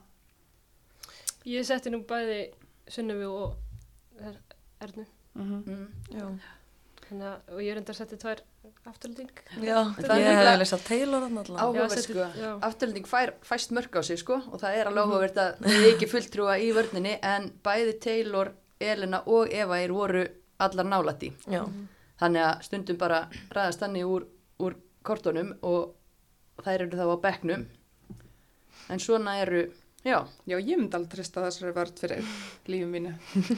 Ég setti nú bæði Sunnefi og Er- Ernu. Mm mm. Þannig að, og ég reyndar að setja tvær afturlending. Já, það er ég viljað sjá Taylor sko, afturlending fær fæst mörg á sig sko og það er alveg áhugavert að þið er ekki fulltrúa í vörninni en bæði Taylor, Elena og Eva er voru allar nálætti. Já, Þannig að stundum bara ræðast þannig úr, úr kortunum og þær eru þá á bekknum. En svona eru, já, Já, ég myndi alveg trista þessari vörð fyrir lífum mínu.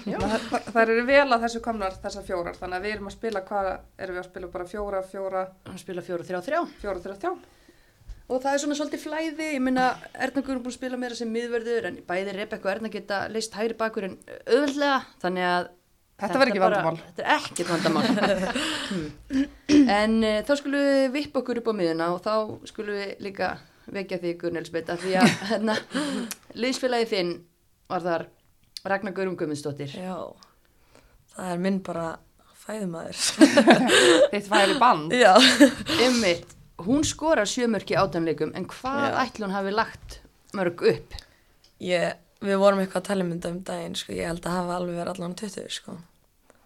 Það, það, eru vel að þessu komnar þessar fjórar, þannig að við erum að spila, hvað erum við að spila bara fjóra, fjóra, hann spila fjóra, þrjá, þrjá. fjóra, þrjá, þrjá. Og það er svona svolítið flæði, ég minna Erna Guðrún búin að spila meira sem miðverður en bæði Rebekka og Erna geta leist hægri bakur en auðveldlega, þannig að Þetta verður ekki vandamál. Þetta er ekkert vandamál. En uh, þá vekja því Guðrún Elisabeth af því að hérna, liðsfélagi þinn var þar Ragnar Guðrún Guðmundsdóttir. já, það er minn bara fæðumæður. Þitt væri band. Já. Emmitt, hún skorar sjömörki átanleikum en hvað Já. ætli hún hafi lagt mörg upp? Ég, við vorum eitthvað að tala um þetta um daginn, sko, ég held að hafa alveg verið allan 20, sko.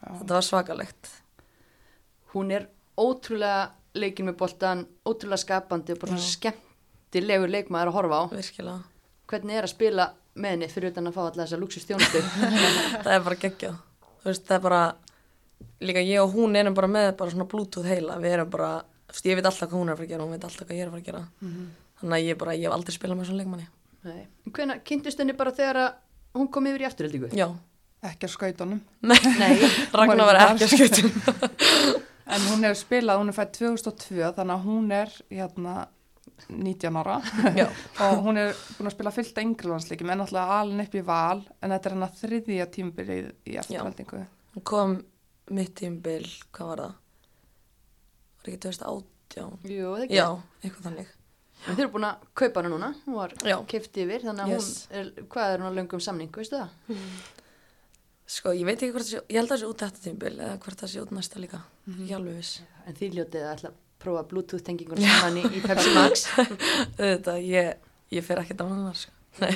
Þetta var svakalegt. hún er ótrúlega leikin með boltan, ótrúlega skapandi og bara svona skemmtilegur leikmaður að horfa á. Virkilega. Hvernig er að spila með henni fyrir utan að fá alla þessa luxustjónustu? það er bara geggjað. Þú veist, það er bara, líka ég og hún erum bara með bara svona bluetooth heila. Við erum bara, þú veist, ég veit alltaf hvað hún er að fara að gera og hún veit alltaf hvað ég er að fara að gera. Þannig að ég bara, ég hef aldrei spilað með svona leikmanni. Nei. Hvernig kynntust henni bara þegar að hún kom yfir í afturhildingu? Já. Ekki á skautunum. Nei, Nei. Ragnar var ekki að skautum. En hún hefur spilað, hún er fætt 2002, þannig að hún er hérna 19 ára og hún er búin að spila fyllt yngri landsleikum en náttúrulega alin upp í val en þetta er hann að þriðja tímbilið í eftirhaldingu. Hún kom mitt tímbil, hvað var það? Var ekki 2018? Jú, það ekki. Já, eitthvað þannig. En þeir eru búin að kaupa hana núna, hún var Já. keift yfir, þannig að Yes. hún, er, hvað er hún að löngum samning, veistu það? Sko, ég veit ekki hvort það sé, ég held að það sé út þetta tímbil eða hvort það sé út næsta líka. Mhm. Ég alveg viss. En þið ljótið að ætla að prófa Bluetooth tengingur saman í, í Pepsi Max. Þetta, ég, ég fer ekki dánan það, sko. Nei.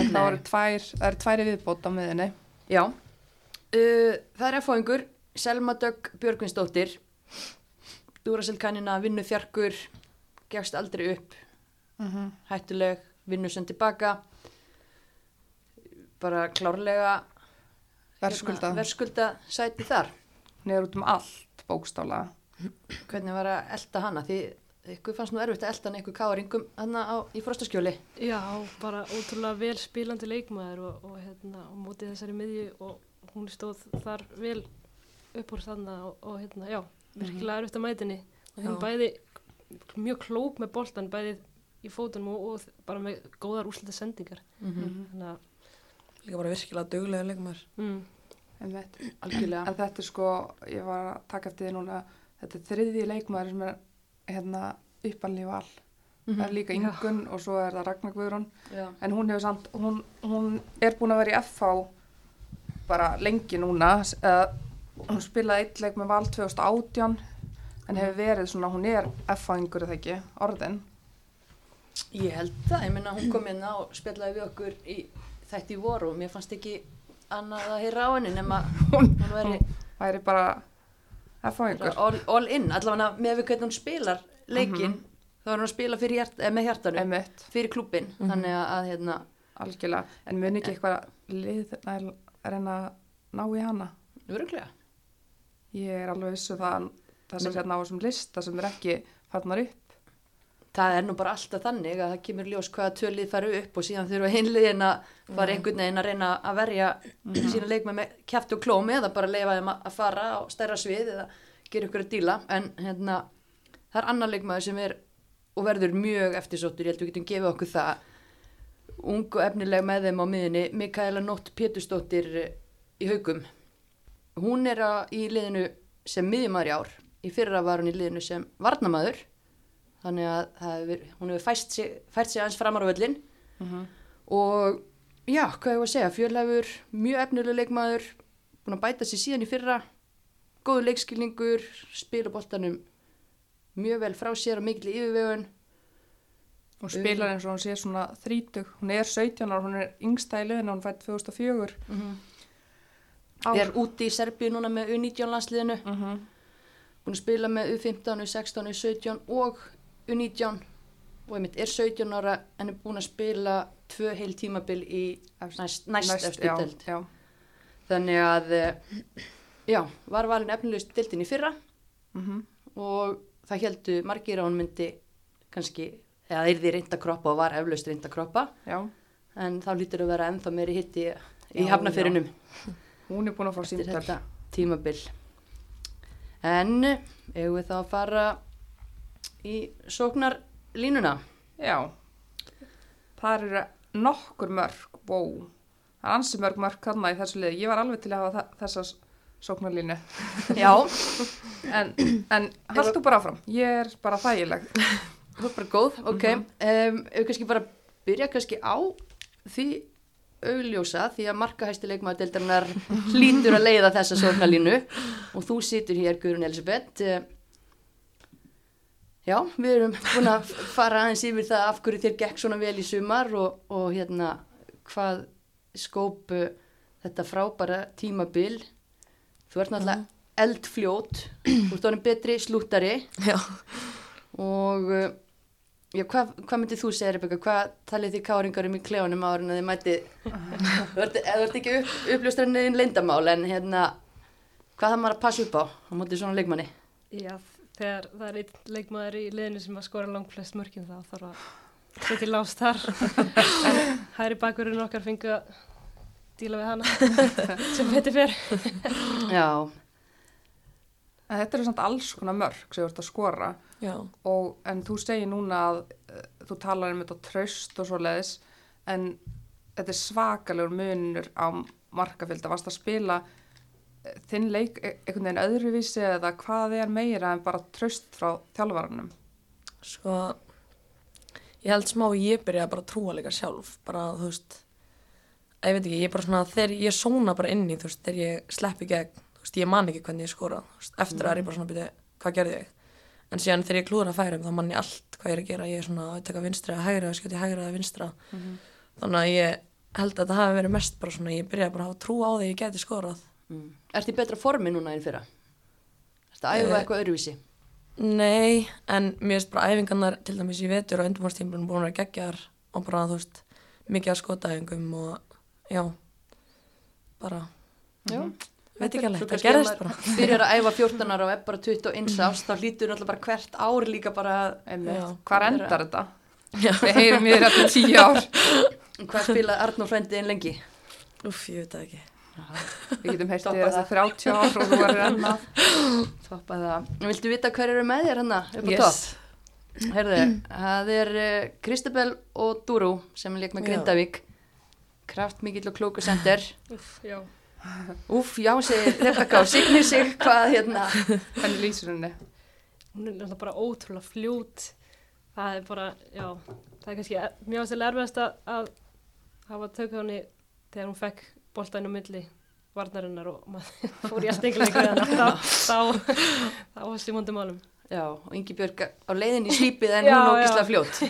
En það eru tvær, það eru tværi viðbót á miðinni. Já, uh, það er F-fóðingur, Selma Dögg Björgvinsdóttir, Duracell kannina, vinnu fjarkur, gefst aldrei upp, Mm hættuleg, vinnu sem tilbaka, bara klárlega Verðskulda. hérna, sæti þar. Hún er út um allt bókstála. Hvernig var að elda hana? Því ykkur fannst nú erfitt að elda hann einhver káringum hana á, í frostaskjóli. Já, bara ótrúlega vel spilandi leikmaður og, og hérna, á móti þessari miðju og hún stóð þar vel upp úr þannig og, og hérna, já, virkilega erfitt að mætinni. Og hún Já. bæði mjög klók með boltan, bæði í fótunum og, og bara með góðar úslita sendingar. Mhm. Þannig að, Líka bara virkilega duglega leikmar. mm. Algjörlega. En þetta er sko, ég var að taka eftir því núna, þetta er þriðji leikmaður sem er hérna uppalni val. Það er líka Já. Ingun og svo er það Ragnar Guðrún. En hún hefur samt, hún, hún er búin að vera í FH bara lengi núna. Uh, hún spilaði eitt leik með val 2018 en hefur verið svona, hún er FH-ingur eða ekki, orðin. Ég held það, ég minna hún kom hérna og spjallaði við okkur í þætti í voru og mér fannst ekki annað að heyra á henni nema hún er bara FH-ingur. bara all, all in, allavega með við hvernig hún spilar leikinn, þá er hún að spila hjart, eh, með hjartanum, fyrir klúbbin, þannig að, hérna, algjörlega. En mun ekki eitthvað lið að reyna að ná í hana? öruglega. Ég er alveg vissu það það sem hérna á þessum lista sem er ekki farnar upp. Það er nú bara alltaf þannig að það kemur ljós hvaða tölið fara upp og síðan þurfa hinliðin að fara einhvern veginn að reyna að verja sína leikmenn með kæft og klómi eða bara leifa þeim að fara á stærra svið eða gera ykkur að díla. En hérna það er annar leikmaður sem er og verður mjög eftirsóttur, ég held við getum gefið okkur það. Ung og efnileg með þeim á miðinni, Mikaela Nótt Pétursdóttir eh, í haugum hún er í liðinu sem miðjumæður í ár. Í fyrra var hún í liðinu sem varnamaður þannig að hefur, hún hefur fært sig, fært sig aðeins framar á völlin og já, hvað var að segja, fjörleifur, mjög efnileg leikmaður, búin að bæta sér síðan í fyrra, góðu leikskilningur, spila boltanum mjög vel frá sér og mikil yfirvegun. Hún spilar eins og hún sé svona þrítug. Hún er 17 ára, hún er yngsta í liðinu, hún fætt 2004. Ár. Er úti í Serbíu núna með U19 landsliðinu, Mhm. búin að spila með U15, U16, U17 og U19 og einmitt er 17 ára en er búin að spila tvö heil tímabil í næst, næst, eftir já, deild. já. Þannig að, eh, já, var valin efnilegust deildin í fyrra Mhm. og það heldu margir að hún myndi kannski, eða þeir því reynda kroppa og var eflaust reynda kroppa já. en þá lítur að vera ennþá meiri hitti í Já, hafnafyrinum Hún er búin að fá eftir símtöl. þetta tímabil. En eigum við þá að fara í sóknarlínuna? Já. Það eru nokkur mörg, wow. Það er ansi mörg mörg þarna í þessu liði. Ég var alveg til að hafa þa- þessa sóknarlínu. Já, En, en haldu bara áfram. Ég er bara þægileg. það er bara góð, ok. Mm um, ef við kannski bara byrja kannski á því augljósa því að markahæsti leikmaður deildarinnar hlýtur að leiða þessa sóknarlínu og þú situr hér Guðrún Elisabeth Já, við erum búin að fara aðeins yfir það af hverju þér gekk svona vel í sumar og, og hérna hvað skópu þetta frábæra tímabil. Þú ert náttúrulega eldfljót þú ert orðin betri slúttari. Já. og uh, já, hvað, hvað myndið þú segja Rebecca, hvað talið þið káringarum í klefunum árin að þið mæti þú ert, eða þú ert ekki upp, uppljóstranniðin leyndamál en hérna hvað það maður að passa upp á á móti svona leikmanni? Já, þegar það er einn leikmaður í liðinu sem að skora langt flest mörkin þá þarf að setja í lást þar. en hæri bakurinn okkar fengu að díla við hana sem betur fyrir. já, En þetta eru samt alls konar mörg sem þú ert að skora. Já. Og, en þú segir núna að uh, þú talar um þetta tröst og svo leiðis en þetta er svakalegur munur á markafylgda. Varst að spila þinn leik e- einhvern veginn öðruvísi eða hvað er meira en bara tröst frá þjálfvaranum? Sko, ég held smá að ég byrja bara að trúa líka sjálf, bara þú veist, ég veit ekki, ég er bara svona, þegar ég sóna bara inn í, þú veist, þegar ég sleppi gegn, þú veist, ég man ekki hvernig ég skora, þú veist, eftir að er ég bara svona, byrja, hvað gerði ég? En síðan þegar ég klúður að færum, þá man ég allt hvað ég er að gera, ég er svona að taka vinstri að hægra, skjóti hægra að vinstra, þannig að ég held að þetta hafi verið mest bara svona, ég byrjaði bara að hafa trú á því að ég geti skorað. Mm. Ertu í betra formi núna en fyrra? Ertu að æfa Eh, eitthvað öðruvísi? Nei, en mér finnst bara æfingarnar til dæmis í vetur og undirbúrstímlunum búin að vera geggjar og bara, þú veist, mikið að skotaæfingum og, já, bara, Já. veit ekki alveg, það maður bara. Byrjar að æfa 14 ára og er bara 21 árs, þá hlýtur náttúrulega bara hvert ár líka bara. Hvar endar þetta? Já. Við heyrum þér eftir tíu ár. hvað spilaði Arnór frændi einn lengi. Úff, ég veit það ekki. Við getum Stoppa þér eftir 30 ár og þú er enna. Toppaði það. Viltu vita hver eru með þér hérna upp á Yes. topp? Herðu, það er uh, Kristabel og Dúrú sem leik með Já. Grindavík. Kraftmikill og klóku sender. Úf, já. Úf, já, segir Rebecca og signir sig hvað hérna. Hvernig lýsir henni? Hún er náttúrulega bara ótrúlega fljót. Það er bara, já, það er kannski mjög erfiðast að, að hafa tökð henni þegar hún fekk boltæn á milli varnarinnar og maður fór í að ykkur en þá, þá, þá var stímandi málum. Já, og Ingi Björg á leiðin í slípið en Já, hún ógislega fljót.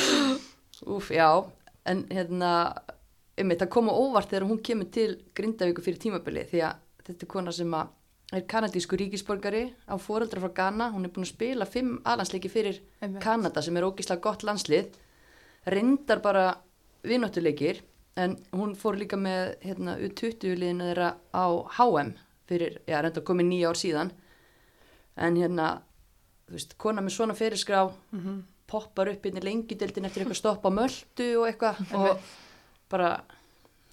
Úf, já, en hérna, um það kom á óvart þegar hún kemur til Grindavíku fyrir tímabili því að þetta er kona sem að er kanadísku ríkisborgari á foreldra frá Ghana, hún er búin að spila fimm alansleiki fyrir Einmitt. Kanada sem er ógislega gott landslið, reyndar bara vinnáttuleikir en hún fór líka með hérna, U20-liðinu þeirra á HM fyrir, já, reyndar komið nýja ár síðan en hérna, þú veist, kona með svona fyrirskrá Mhm. poppar upp inn í lengjudeldin eftir eitthvað stopp á möldu og eitthvað og bara,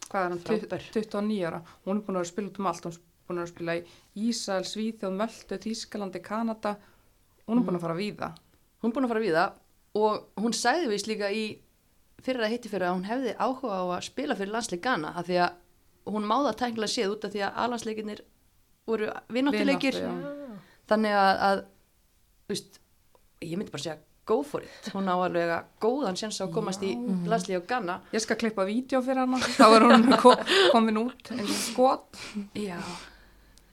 Hvað er hann? Frábær. 29 ára. Hún er búin að spila út um allt. Hún er búin að spila í Ísæl, Svíþjóð, Möldu, Þískalandi, Kanada. Hún er búin að fara að víða. hún er búin að fara við það og hún sagði vist líka í fyrir að hitti fyrir að hún hefði áhuga á að spila fyrir landsleik Ghana af því að hún máða tæknilega séð út af því að alansleikinir voru já. þannig að, að veist, ég myndi bara segja go for it, hún á alveg að góðan séns á að komast í landsleik á Ghana Ég skal klippa vídeo fyrir hana. Þá er hún ko komin út eins og skot. Já,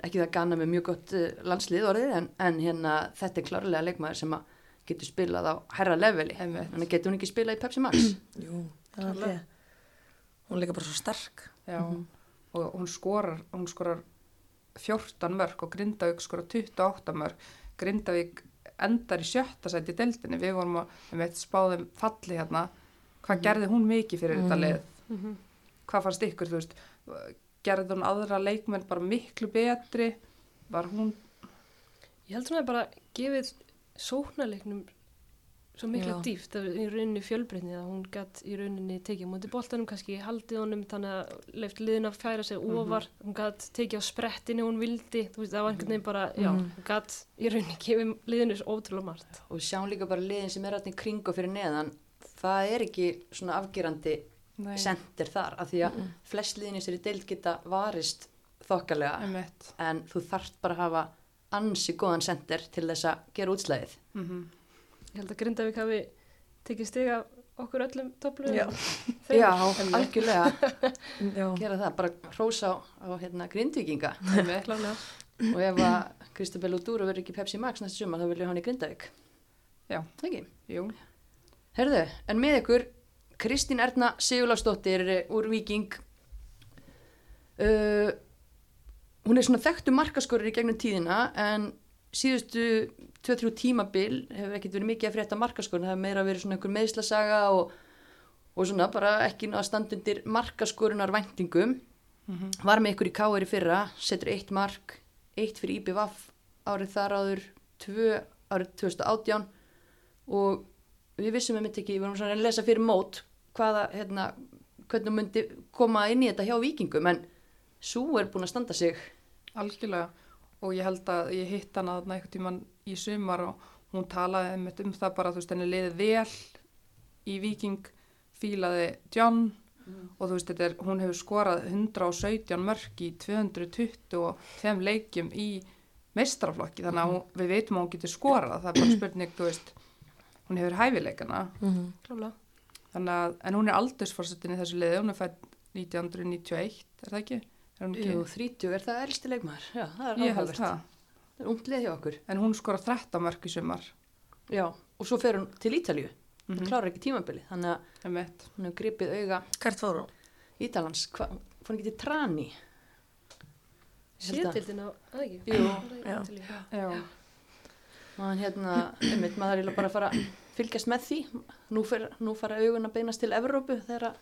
ekki það Ghana með mjög gott uh, landslið orðið en, en hérna þetta er klárlega leikmaður sem að getur spilað á herra leveli þannig getur hún ekki spilað í Pepsi Max Jú, það er alveg. Hún er líka bara svo sterk. Já. Og hún skorar, hún skorar 14 mörg og Grindavík skorar 28 mörg. Grindavík endar í sjötta sæti í deildinni. Við vorum að, við meitt spáðum falli hérna. Hvað gerði hún mikið fyrir þetta lið? Mhm. Hvað fannst ykkur, þú veist? Gerði hún aðra leikmenn bara miklu betri? Var hún Ég held svona að bara gefið sóknarleiknum svo mikla Já. dýft er í rauninni fjölbreytni að hún gætt í rauninni tekið á móti boltanum, kannski haldið honum þannig að leift liðin að færa sig ofar hún gætt tekið á sprettinu hún vildi þú veist, það var einhvern veginn bara, já, Mhm. hún gætt í rauninni gefið liðinu svo ótrúlega margt og sjáum líka bara liðin sem er alltaf kring og fyrir neðan það er ekki svona afgerandi Nei. sendir þar af því að flest liðin í sér í deild geta varist þokkalega Einmitt. en þú þarft bara að hafa ansi góðan sendir til þess að gera útslæðið Mm ég held að Grindavík hafi tekið stiga okkur öllum topplu Já. Já, algjörlega. Já. gera það, bara hrósa á, á hérna, klálega og ef að Kristabel og Dúru verður ekki Pepsi Max næsta sumar þá vilja hann í Grindavík. Já. ekki? Jú. Herðu, en með ykkur Kristín Erna Sigurlásdóttir úr Viking uh, hún er svona þekktu markaskorur í gegnum tíðina en síðustu 2-3 tímabil hefur ekkert verið mikið að frétta markaskorun. Það hefur meira verið svona einhver meðslasaga og, og svona bara ekki náða standundir markaskorunar væntingum var með ykkur í Káir í fyrra setur eitt mark, eitt fyrir IBVF árið þar áður tvö árið 2018 og við vissum myndi ekki, við vorum svona að lesa fyrir mót hvaða, hérna, hvernig myndi koma inn í þetta hjá vikingum en svo er búin að standa sig Algjörlega. Og ég held að ég hitt hana þarna einhvern tíman í sumar og hún talaði einmitt um það bara þú veist henni liði vel í Viking fílaði John og þú veist þetta er, hún hefur skorað 117 mörk í 225 leikjum í meistraflokki þannig að hún, við veitum að hún getur skorað það er bara spurning, þú veist hún hefur hæfileikana. Mhm. klálega þannig að, en hún er aldursforsetin í þessu liði, hún er fætt 1991, er það ekki? Er hún? Jú, 30 er það elsti leikmaður. Já, það er áhugavert. það. Það er ungt lið hjá okkur. En hún skora 13 mörg í sumar. Já, og svo fer hún til Ítalíu. Hún Mm klárar ekki tímabili, þannig að -hmm. hún hefur gripið auga Hvert fór hún? Ítalans. Hvað, fór hann ekki til Trani? Sétildin á, að ekki? Jú. Já. Já. Man, hérna, einmitt, maður er bara að fara fylgjast með því. Nú, fer, nú fara augun að beinast til Evrópu þegar að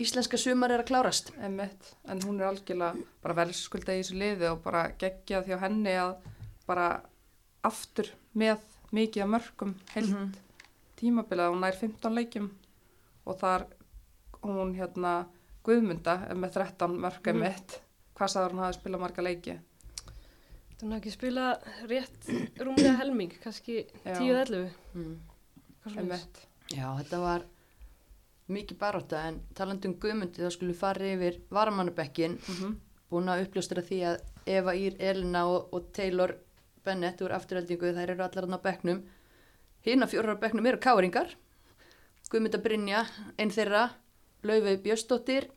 íslenska sumar er að klárast. Emmett, en hún er algjörlega bara verðskulda í þessu liði og bara geggjað hjá henni að bara aftur með mikið af mörgum heilt Mhm. tímabilið, hún nær 15 leikjum og þar hún hérna Guðmunda með 13 mörg Mhm. emitt, hvað sagður hún hafi spilað marga leiki? Þú hefði ekki spila rétt rúmlega helming, kannski Já. 10-11. Mm. Já, þetta var mikið baróta en talandi um Guðmundi þá skulum við fara yfir varamannabekkin mm búin að uppljóstra því að Eva Ír, Elina og, og Taylor Bennett úr afturheldingu, þær eru allar á bekknum hinn að fjórar á bekknum eru káringar Guðmunda Brynja, einn þeirra Laufey Björstóttir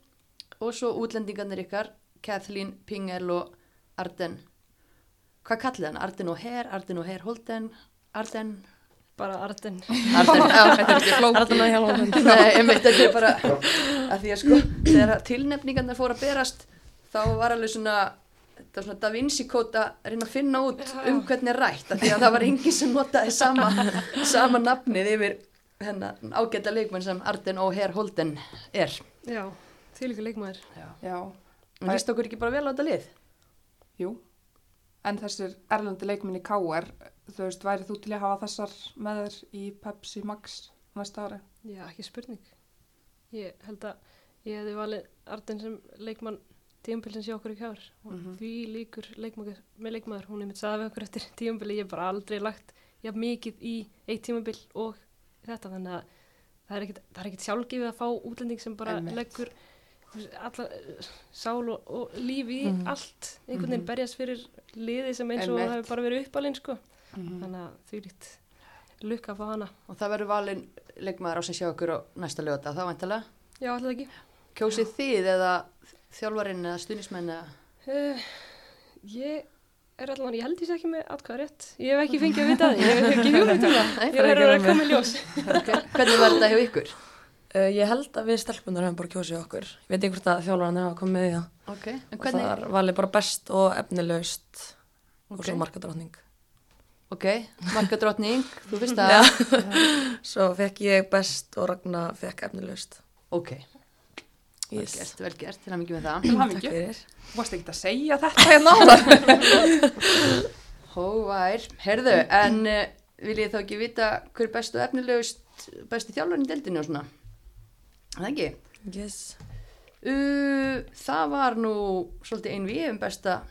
og svo útlendingarnir ykkar Kathleen Pingel og Arden hvað kallið hann? Arden og Her, Arden og Her Holden Arden Bara Arden. Arden, já, þetta er ekki flókið Arna Hjálmarsson. Nei, einmitt, þetta er bara að því að sko, þegar tilnefningarna fór að berast þá var alveg svona þetta var svona Da Vinci kót að reyna að finna út um hvernig er rætt af því að það var enginn sem notaði sama, sama nafnið yfir hennar ágæta leikmenn sem Arden og Herr Holden er Já, því líka leikmaður. já, en líst okkur ekki bara vel á þetta lið? jú en þessir erlendi leikminni K.R. þú veist, væri þú til að hafa þessar með þér í Pepsi Max næsta ári? Já, ekki spurning. Ég held að ég hefði valið Arden sem leikmann tíumpilsins hjá okkur í kjár og Mhm. því líkur leikmaður, með leikmaður, hún er mitt sagði við okkur eftir tíumpili, ég hef bara aldrei lagt jafn mikið í eitt tímumbil og þetta, þannig að það er ekkit, ekkit sjálfgefið að fá útlending sem bara leggur alla sál og, og líf í Mhm. allt, einhvern veginn Mhm. berjast fyrir liði sem eins og það hefur bara verið uppalinn sko, Mm þannig að því lít lukka að fá hana. og það verður valin leikmaður á sem sjá okkur á næsta lögata þá væntalega Já, alltaf ekki. kjósið þið eða þjálfarinn eða stuðnismenn eða Uh, ég er allan, ég held því ekki með atkvæða rétt. Ég hef ekki fengið að vita það, ég hef ekki hugmynd um það. Ég ekki að koma í ljós. okay. hvernig var þetta hjá ykkur? Uh, ég held að við stelpunar hefum bara kjósið okkur. Ég veit ekki hvort að þjálfarnir hafa komið með í það. Okay. En Og hvernig, það er valið bara best og efnilegust og Ok. svo markadrótning. ok, markadrottning, þú Já. það Svo fekk ég best og Ragnar fekk efnilegust. ok, vel Yes. gert, vel gert, til að mikið með það Til Takk hamingju. fyrir. Þú varst ekki að segja þetta hérna. Hóvær, herðu, en uh, viljið þá ekki vita hver er bestu efnilegust besti þjálfarinn í deildinu og svona? Það ekki? Yes. Uh, það var nú svolítið einn við um besta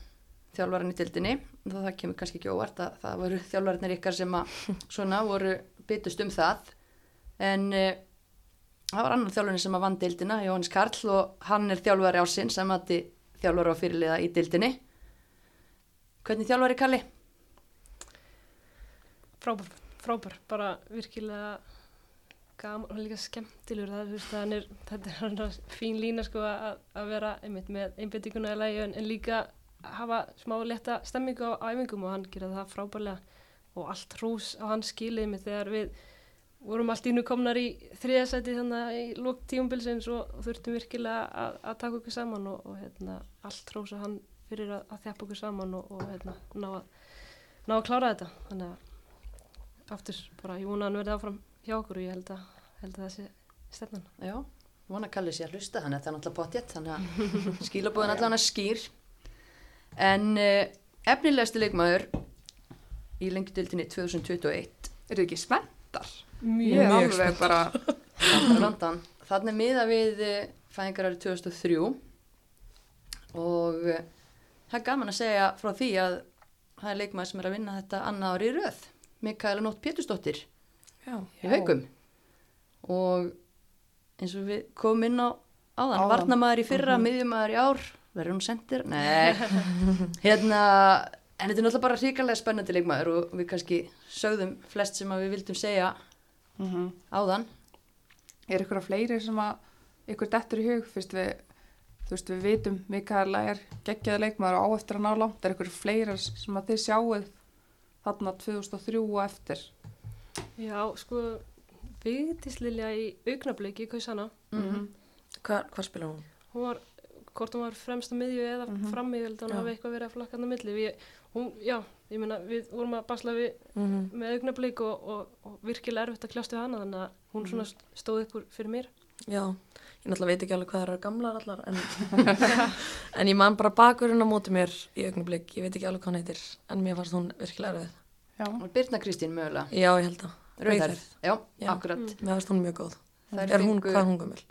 þjálfarinn í deildinni þá það kemur kannski ekki óvart að það voru þjálfarinnir ykkar sem að svona voru byttust um það en uh, það var annar þjálfarinn sem að vann deildina, Jóhannes Karl og hann er þjálfari ásinn sem að þjálfari á fyrirliða í deildinni Hvernig þjálfari Kalli? Frábær, frábær, bara virkilega gaman og líka skemmtilegur. Það, veist, er, þetta er hann fín lína sko að, að vera einmitt með einbyttinguna í lagi en, en líka hafa smá leta stemmingu á æfingum og hann gera það frábærlega og allt hrús á hans skilið með þegar við vorum allt ínu komnar í þriðasæti þannig að í lók tíumbilsins og, þurftum virkilega að, að taka okkur saman og, og hérna, allt hrús á hann fyrir að, að þjappa okkur saman og, og hérna, ná, að, ná að klára þetta þannig að aftur bara ég vona að hann verði áfram hjá okkur og ég held að, held að það sé stefnan. Já, vona að Kalli sé að hlusta hann þetta er náttúrulega potjett þannig að skilabóðin allan að skýr. En uh, efnilegasti leikmaður í lengjudildinni 2021 Er þið ekki spenntar? Mjög, alveg bara, London, þannig miða við uh, fæðingar árið 2003 og uh, það er gaman að segja frá því að það er leikmaður sem er að vinna þetta annað ári í röð. Mikaela Nótt Pétursdóttir Já. í haukum og eins og við komum inn á áðan, varnamaður í fyrra, Mhm. miðjumæður í ár. Verður hún sendir? Nei. Hérna, en þetta er náttúrulega bara hrikalega spennandi leikmaður og við kannski sögðum flest sem að við vildum segja mm áðan. Er ykkur að fleiri sem að ykkur dettur í hug? Fyrst við, þú veist, við vitum Mikael er geggjaði leikmaður og á eftir að ná langt. Er ykkur fleira sem að þið sjáuð þarna 2003 og eftir Já, sko, Vigdíslilja í augnabliki, hvað sanna, Mhm. Hvar, hvar spila hún? hún var, hvort hún var fremst á miðju eða mm. -hmm. að hún Já. hafi eitthvað verið að flakka hann á milli. Við, hún, já, ég meina, við vorum að basla við Mm með augnablík og, og, og virkilega erfitt að kljást við hana þannig að hún svona Mhm. stóð upp úr fyrir mér. Já, ég náttúrulega veit ekki alveg hvað það eru gamlar allar en, en ég man bara bakurinn á móti mér í augnablik, ég veit ekki alveg hvað hann heitir en mér fannst hún virkilega erfið. Já, Birna Kristín mögulega. Já, ég held það. Rauðhærð. Já, Já. akkurat. Mm. Mér fannst hún mjög góð. Þær er hún, fengu- hvað er hún gömul?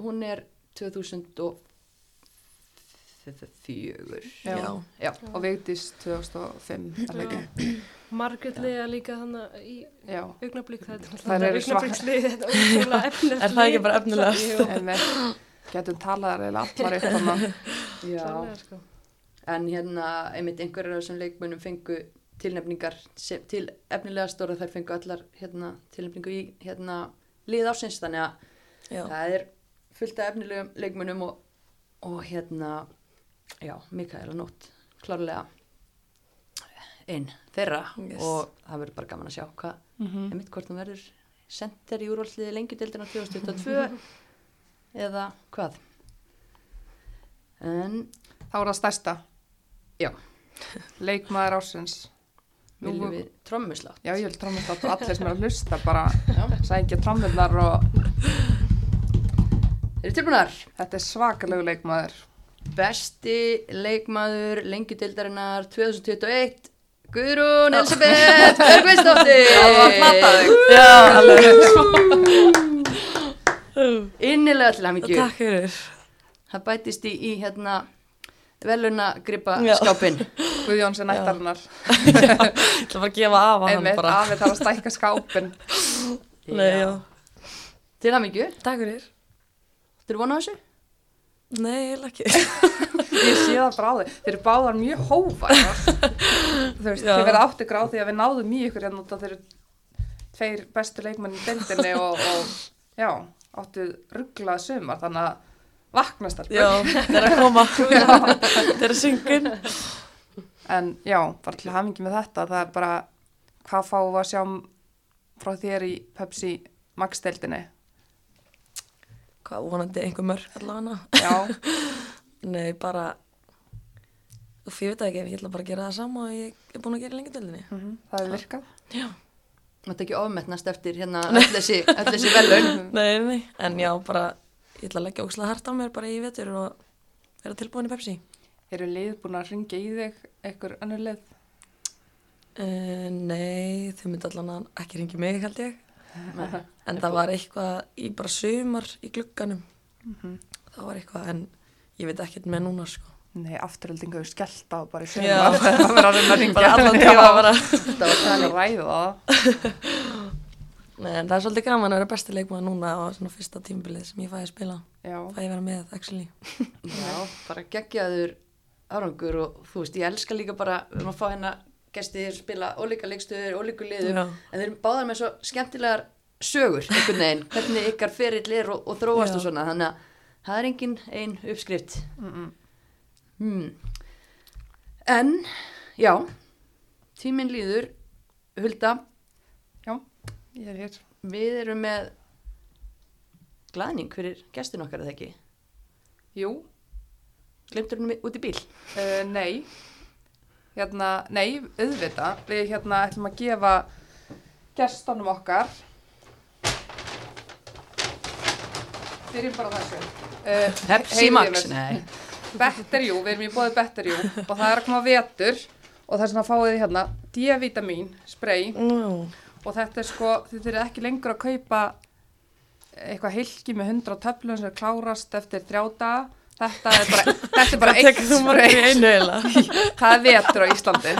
Hún er 2004. Já. Já. Já. og Vigdís 2005 er það ekki? Margrét Lea líka þannig í Já, augnablík, það er náttúrulega eru svak- augnablíkslið, þetta er ótrúlega efnilegt. Er það ekki lið. bara efnilegast? Jú, en við getum talað eða allar upp þannig Já. klárlega, sko. En hérna, einmitt einhverjar af þessum leikmunum fengu tilnefningar sem, til efnilega stóra þær fengu allar hérna, tilnefningu í hérna, lið ásins þannig að Já. það er fullt af efnilegum leikmunum og, og hérna, já, Mikael og Nótt, klárlega einn þeirra Yes. og það verður bara gaman að sjá hvað, Mhm. einmitt hvort hún verður sendir í úrvalsliði lengjudeldina 2022 eða hvað. En, Þá er það stærsta já, leikmaður ásins viljum við trommuslátt. Já, ég vil trómast að allir sem er að hlusta bara sækja trómmunar og Eru tilbúinar? þetta er svakalegu leikmaður. Besti leikmaður lengjudeildarinnar 2021 Guðrún Elisabeth Björgvinsdóttir Það var alveg. Innilega til Takk fyrir. Það bætist í, í hérna veluna gripa Já. skápin Guðjón sem nættarinnar. Ætla bara að gefa af hann Einmitt, bara. afið þarf að stækka skápin. Nei, já. Til hamingju, Takk fyrir. þú eru vonað þessu? Nei, ég ekki. Ég sé það þig. Þeir eru báðar mjög Já. þið verða átti gráð því að við náðum í ykkur hérna að þeir eru tveir bestu leikmenn í deildinni og, og já, áttu rugglað sumar, þannig að vaknast. Já, það er að koma. Það er að syngun. En já, bara til hafingi með þetta, það er bara hvað fáum við að sjá frá þér í Pepsi Max-deildinni? Hvað, vonandi einhver mörg allavega. Já, Nei, bara, þú fyrir það ekki, ég ætla bara að gera það sama og ég er búin að gera í lengi deildinni. mhm, það er virkað. Já. Þetta er ekki ofmetnast eftir hérna öll þessi, öll þessi velun Nei, nei, en já, bara, ég ætla að leggja ógslag hært á mér bara í vetur og vera tilbúin í Pepsi. Eru lið búin að ringja í þig, einhver önnur lið? Uh, nei, þau myndi allan ekki ringi mig held ég. Nei. En það var eitthvað í bara sumar í glugganum. Mhm. Það var eitthvað, en ég veit ekkert með núna, sko. Nei, afturöldingu hefur skellt á bara í Já. sumar. Það ringja. Bara allan tíma var Það þannig að ræða en það er svolítið gaman að vera besti leikmaður núna á svona fyrsta tímbilið sem ég fæði að spila. Já, Fæði að vera með, actually. Já, bara geggjaður árangur og þú veist, ég elska líka bara við erum að fá hérna gestir spila ólíka leikstöður, ólíku liðum Já. en þeir eru báðar með svo skemmtilegar sögur einhvern veginn, hvernig ykkar ferill er og, og þróast Já. og svona, þannig að það er engin ein uppskrift mm -mm. hmm. en já tíminn líður Hulda, ég er hér. við erum með glæðning fyrir gestin okkar eða ekki, Jú, glemtur hún út í bíl uh, nei. Hérna, nei, auðvita. Við hérna ætlum að gefa gestunum okkar. Byrjum bara þessu. Uh, Pepsi Max, nei Betterjú, við erum í bóði Betterjú og það er að koma vetur og það er svona fáið þið hérna D-vitamin spray Nú, og þetta er sko, þið þurfið ekki lengur að kaupa eitthvað hilki með 100 töflum sem er klárast eftir þrjá daga. Þetta er bara, þetta er bara eitt eiginlega. Það er vetur á Íslandi.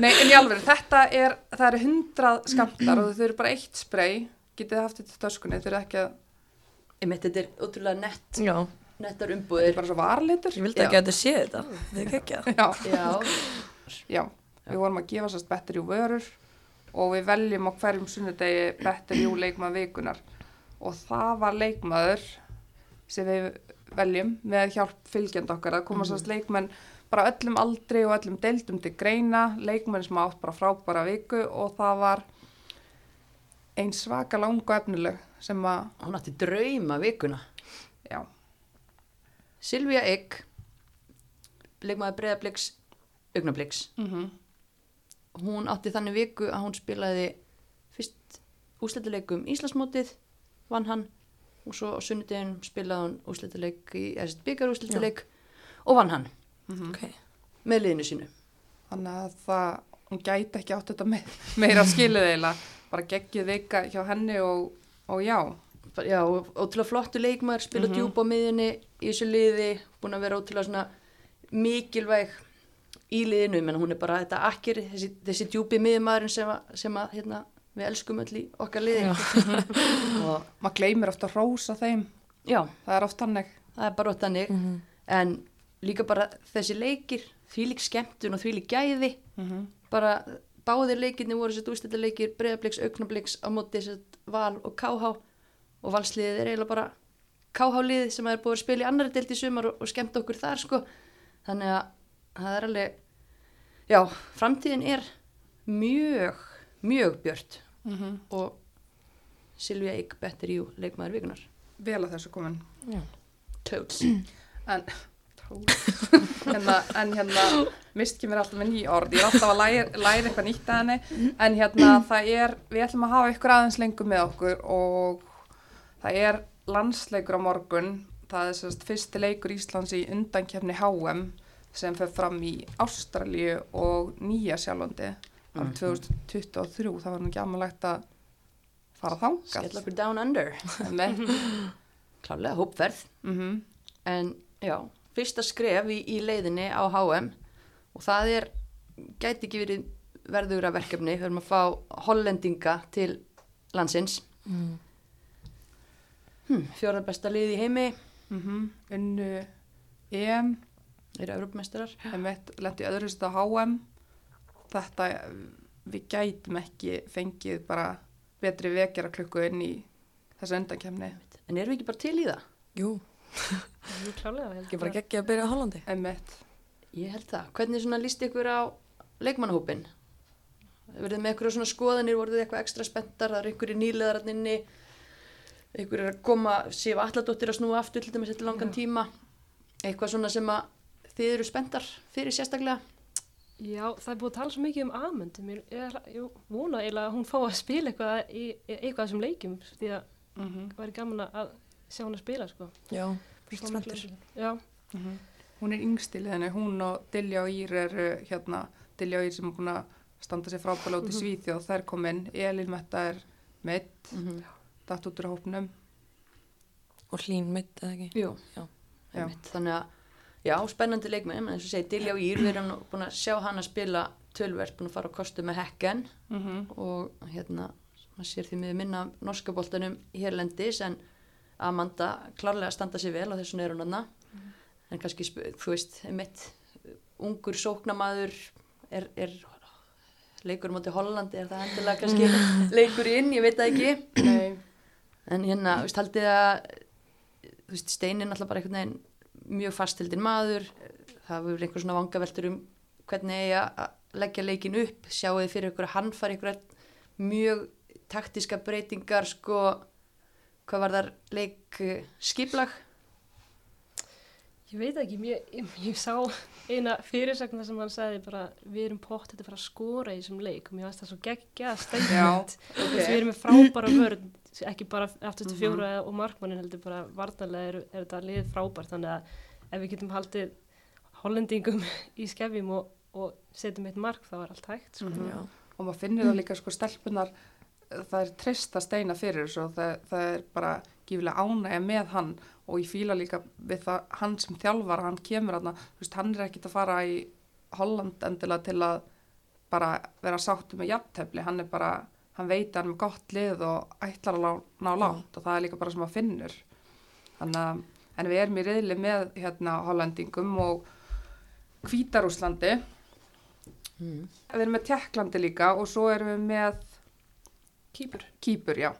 Nei, en í alveg, þetta er, það eru 100 skamtar og þau eru bara eitt spray. Getið haft þetta í töskunni, þau eru ekki að, Einmitt, þetta er ótrúlega nett, Já, nettar þetta er umbúðir bara svo varlitur. ég vildi Já. ekki að þetta sé þetta. Þetta er ekki ekki Já, Já, já, við vorum að gefa sérst Betterjú vörur og við veljum á hverjum sunnudegi Betterjú leikmað vikunar og það var leikmaður sem við veljum með hjálp fylgjand okkar að koma Mhm. mm. leikmenn bara öllum aldri og öllum deildum til greina, leikmenn sem átt bara frábæra viku og það var ein svaka lang og efnileg sem að, Hún átti drauma vikuna. já, Silvía Egg, leikmaður breyðabliks, augnabliks. mm Hún átti þannig viku að hún spilaði fyrst úsletileikum Íslandsmótið, vann hann og svo á sunnudeginum spilaði hún úsletileik í byggar úsletileik og vann hann Mhm. Ok. með liðinu sínu. þannig að það, hún gæti ekki átt þetta me meira skiluð eiginlega, bara geggið vika hjá henni og, og já, Já, og ótrúlega flottu leikmaður, spila Mhm. djúpa á miðjunni í þessu liði, búin að vera ótrúlega svona mikilvæg í liðinu, menn hún er bara þetta akkir, þessi, þessi djúpi miðjumæðurinn sem, að, sem að hérna, við elskum öll í okkar liði. og maður gleymir ofta að rósa þeim, já, það er oft hannig. það er bara ótt hannig, Mhm. en líka bara þessi leikir, því lík skemmtun og því lík gæði, Mm bara báðir leikirni voru þessi ústættu leikir, breyðabliks, augnabliks á móti val og KH og valsliðið er eiginlega bara KH-liðið sem er búið að spila í annari deild í sumar og, og skemmt okkur þar sko. Þannig að það er alveg já, framtíðin er mjög, mjög björt. -hmm. og Silvía Eik betur jú leikmaður vikunar Vel að þessu komin. Já. Toads En, hérna, en hérna, mist ekki mér alltaf með ný orð, ég er alltaf að læra, læra eitthvað nýtt að henni, en hérna það er, við ætlum að hafa ykkur aðeins lengur með okkur og það er landsleikur á morgun, það er sérst fyrsti leikur Íslands í undankefni HM sem fer fram í Ástralíu og Nýja sjálfandi árið 2023, það var nú ekki amalegt að fara þangað. skell okkur down under. Með, klálega hópferð. Mm en já, fyrsta skref í, í leiðinni á HM og það er, gæti ekki verið verðugra verkefni, við höfum að fá hollendinga til landsins. Mm. hm, fjóra besta lið í heimi. Mm unnu EM eru Evropamestarar einmitt lendi öðru stað á HM þetta við gætum ekki fengið bara betri vekjara klukku inn í þessu undankemni en erum við ekki bara til í það? Jú, Jú, klálega. ekki bara að- geggja að byrja á Hollandi. einmitt. Ég held það. Hvernig svona líst ykkur á leikmannahópin? Verðið með ykkur svona skoðanir, voruð þið eitthvað ekstra spenntar, það er ykkur í nýleðaranninni, ykkur er að koma, séu alladóttir að snúa aftur til dæmis eftir langan tíma, eitthvað svona sem að þið eru spenntar fyrir sérstaklega? Já, það er búið að tala svo mikið um. Mér er, ég vona eiginlega að hún fá að spila eitthvað í eitthvað af þessum leikjum því að mm -hmm. það væri gaman að sjá hún að spila, sko. Já, fyrst spenntur. umfjöllun. Já, hún er yngst í liðinu hún og Dilja og Ír eru hérna Dilja og Ír sem er búin að standa sér frábæla út í Mhm. Svíþjóð þær kom inn, Elin Metta er meitt, Mm -hmm. datt út úr hópnum Og hlín mitt, eða ekki? Jú, Já. einmitt. Þannig að, já, spennandi leikmenn, en eins og segi, og Ír, við erum búin að sjá hann að spila tölverð, búin að fara á kostu með hekken. Mm -hmm. og hérna maður sér því miður minna norska boltanum hérlendis en Amanda klárlega standa sér vel á þessu neyrunarna en kannski, þú veist, mitt ungur sóknamaður er, er leikur á móti Hollandi, er það endilega kannski leikur inn, ég veit það ekki. En hérna, þú veist, haldið að þú veist, Steinin alltaf bara einhvern veginn mjög fasthildin maður það hefur einhver svona vangaveltur um hvernig eigi að leggja leikin upp sjáu þið fyrir ykkur að hann fari ykkur mjög taktíska breytingar sko hvað var þar leik skiplag ég veit ekki, ég, ég, ég sá eina fyrirsagna sem hann sagði bara við erum pott þetta fara að skora í þessum leik. Og mér finnst það svo geggjað stendment okay. við erum með frábæra vörð ekki bara aftur til Mhm. fjóra og markmannin heldur bara vartanlega er, er þetta lið frábært þannig að ef við getum haldið hollendingum í skefjum og, og setjum eitt mark þá er allt hægt sko. Mhm. Já. og maður finnur það líka sko stelpunar það er trist að steina fyrir þessu og það, það er bara gífilega ánægja með hann og ég fíla líka við það hann sem þjálfar, hann kemur hann veist, hann er ekkit að fara í Holland endilega til að bara vera sáttu með jafntefli, hann er bara hann veit að hann er með gott lið og ætlar að ná látt og það er líka bara sem maður finnur þannig að en við erum í reyðli með hérna Hollandingum og Hvítarúslandi mm. við erum með Tjekklandi líka og svo erum við með Kýpur Kýpur, já.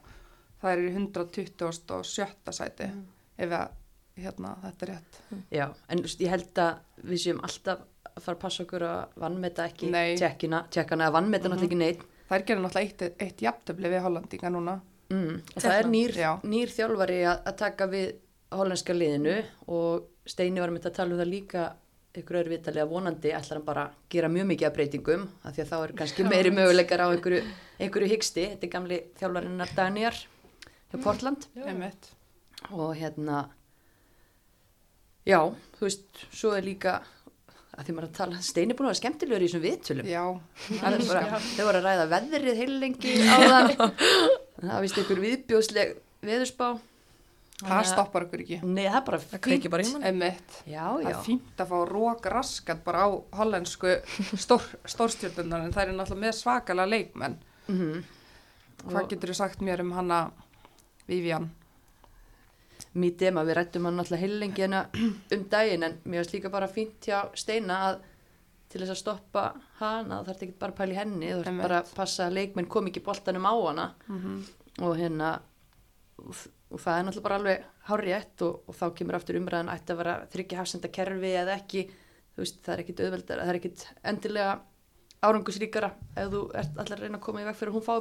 Það er í 127. sæti ef, að, hérna, þetta er rétt. Já, en þú veist, ég held að við séum alltaf að fara að passa okkur að vannmeta ekki tjekkina, tjekkana að vannmeta Mhm. náttúrulega ekki neitt Það er gerðið náttúrulega eitt, eitt jafntöfli við Hollandinga núna. mm. og það er nýr, nýr þjálfari að, að taka við hollenska liðinu og Steini var með að tala um það líka ykkur öðru vitali að vonandi ætlar hann bara að gera mjög mikið af breytingum af því að þá er kannski meiri möguleikar á einhverju, einhverju hyggsti, þetta er gamli þjálfarinnar Daniel hjá Portland Einmitt. og hérna já, þú veist, svo er líka að því maður að tala, Steini er búin að vera skemmtilegur í þessum viðtölum. Já, Það er bara, þau voru að ræða veðrið heilengi áðan. Það vist ykkur viðbjóðsleg veðurspá. Það stoppar okkur ekki. Nei, það er bara Það kveikir bara. Já, Það já, er fínt að fá rók raskat bara á hollensku stór, stórstjórnunar en það er náttúrulega með svakalega leikmenn. mm Hvað Og- getur þú sagt mér um hana Vivian? Mítið að við rættum hann alltaf heilengi um daginn en mér finnst líka bara fínt hjá Steina að til þess að stoppa hana þarf ekki bara að pæla í henni þú þarf bara að passa að leikmenn kom ekki boltanum á hana. Mm og hérna og, og það er náttúrulega bara alveg hárétt og, og þá kemur aftur umræðan ætti að vera þryggja hafsenda kerfi eða ekki þú veist það er ekkit auðveldar það er ekkit endilega árangusríkara ef þú ert allar að reyna að koma í veg fyrir að hún fái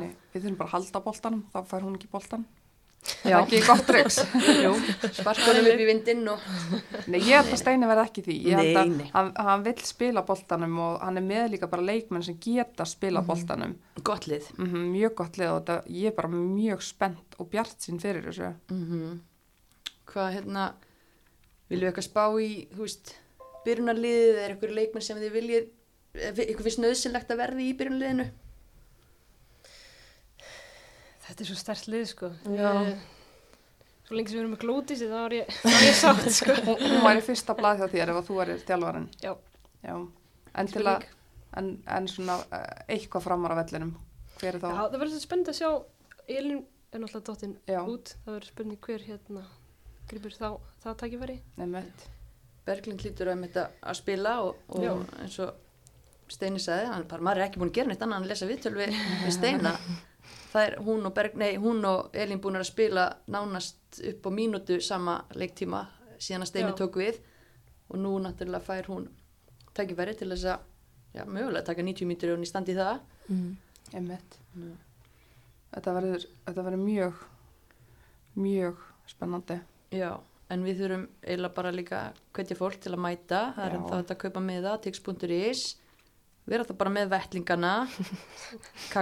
nei, við þurfum bara að halda boltanum, þá fær hún ekki boltan. Já, ekki gott reiks. jú, sparkanum upp í vindinn og Nei, ég held að Steini verði ekki því. Ég held Nei, að nei. hann, hann vill spila boltanum og hann er með líka bara leikmenn sem geta spila Mhm. boltanum. gott lið Mm mjög gott lið og þetta, ég er bara mjög spennt og bjart sín fyrir þessu. mm hvað hérna viljum við eitthvað spá í byrjunarliðið er eitthvað leikmenn sem þið viljið eitthvað finnst nöðsynlegt að verði í byrjunarliðinu Þetta er svo stert lið sko. Já. Ég- Svo lengi sem við erum með glótis þá er ég, þá er ég sátt sko. Hún, hún væri fyrsta blað hjá þér ef þú erir þjálfarinn. Já. Já. En til að, en, en svona eh, eitthvað framar á vellinum. Hver er þá? Já, það verður spennt að sjá Elin er náttúrulega dottin Já. út. Það verður spurning hver hérna gripur þá það. Nefnt. Berglind hlýtur að þetta að spila og, og eins og Steini sagði, hann bara, maður er ekki búin að gera neitt annað en að lesa viðtöl við, við Steina það er hún og, Berg, nei, hún og Elín búin að spila nánast upp á mínútu sama leiktíma síðan að Steini Já. tók við og nú náttúrulega fær hún tækifæri til þess að já, mögulega taka 90 mítur og hún í standi það Mm. Mm. Þetta verður, mjög, mjög spennandi. Já, en við þurfum eiginlega bara líka að hvetja fólk til að mæta það er Já. þá þetta að kaupa með það, tix.is vera það bara með vettlingana.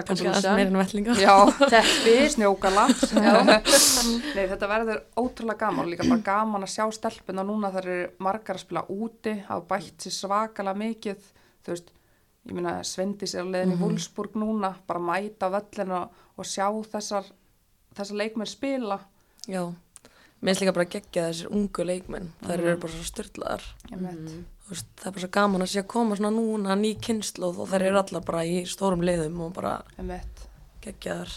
Já. teppið Snjókalaps. Nei, þetta verður ótrúlega gaman og líka bara gaman að sjá stelpuna núna þar eru margar að spila úti, hafa bætt sér svakalega mikið, þú veist, ég meina Svendis er á leiðin í Mhm. Wolfsburg núna, bara mæta á völlinu og, og sjá þessar, þessar leikmenn spila. Já. Mér finnst líka bara geggja þessir ungu leikmenn. Þær Mhm. eru bara svo styrlaðar. Ég veit. Þú Veist, það er bara svo gaman að sé að koma svona núna ný kynnslóð og þær eru allar bara í stórum liðum og bara Ég veit. geggjaðar.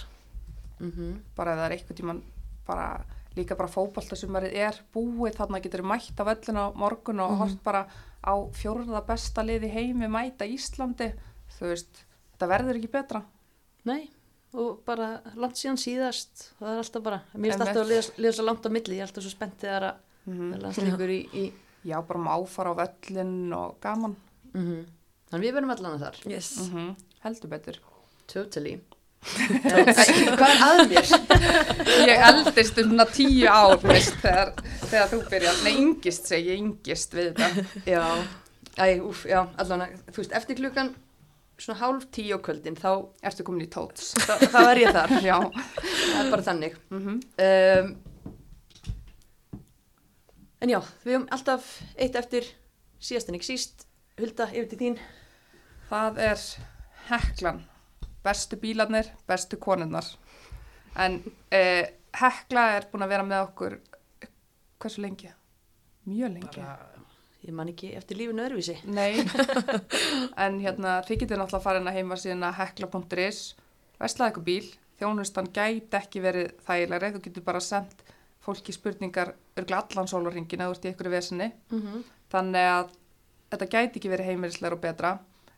Mhm. Bara ef það er eitthvað tíman, bara líka bara fótboltasumarið er búið, þarna getur mætt á völlinu á morgun og Mhm. hort bara á fjórða besta liði heimi mæta Íslandi, þú veist, þetta verður ekki betra. Nei, og bara langt síðan síðast það er alltaf bara, mér Einmitt. alltaf að liða, svo langt á milli, ég er alltaf svo spennt þegar að Mm það er landsleikur í, í Já, bara má fara á völlin og gaman. mm þannig við verðum allan að þar Yes. Mm Heldur betur. totally hvað er að mér? Ég eldist um svona tíu ár, veist, þegar, þegar þú byrjar. Nei, yngist segi ég, yngist við þetta. já, æ, úf, já, allan að þú veist, eftir klukkan svona hálf tíu á kvöldin þá, Ertu komin í tóts? þá, þá er ég þar Já. það er bara þannig Mm um, en já, við höfum alltaf eitt eftir síðast en ekki síst Hulda, yfir til þín Það er heklan. Bestu bílarnir, bestu konurnar. En eh, hekla er búin að vera með okkur, hversu lengi? Mjög lengi. bara, ég man ekki eftir lífinu öðruvísi Nei, en hérna þið getur náttúrulega farin að heima síðan að hekla.is, veslaði ykkur bíl, þjónustan gæti ekki verið þægilegri, þú getur bara sendt fólki spurningar örgla allan sólarringin eða þú ert í ykkur vesinni, mm -hmm. þannig að þetta gæti ekki verið heimilislegur og betra,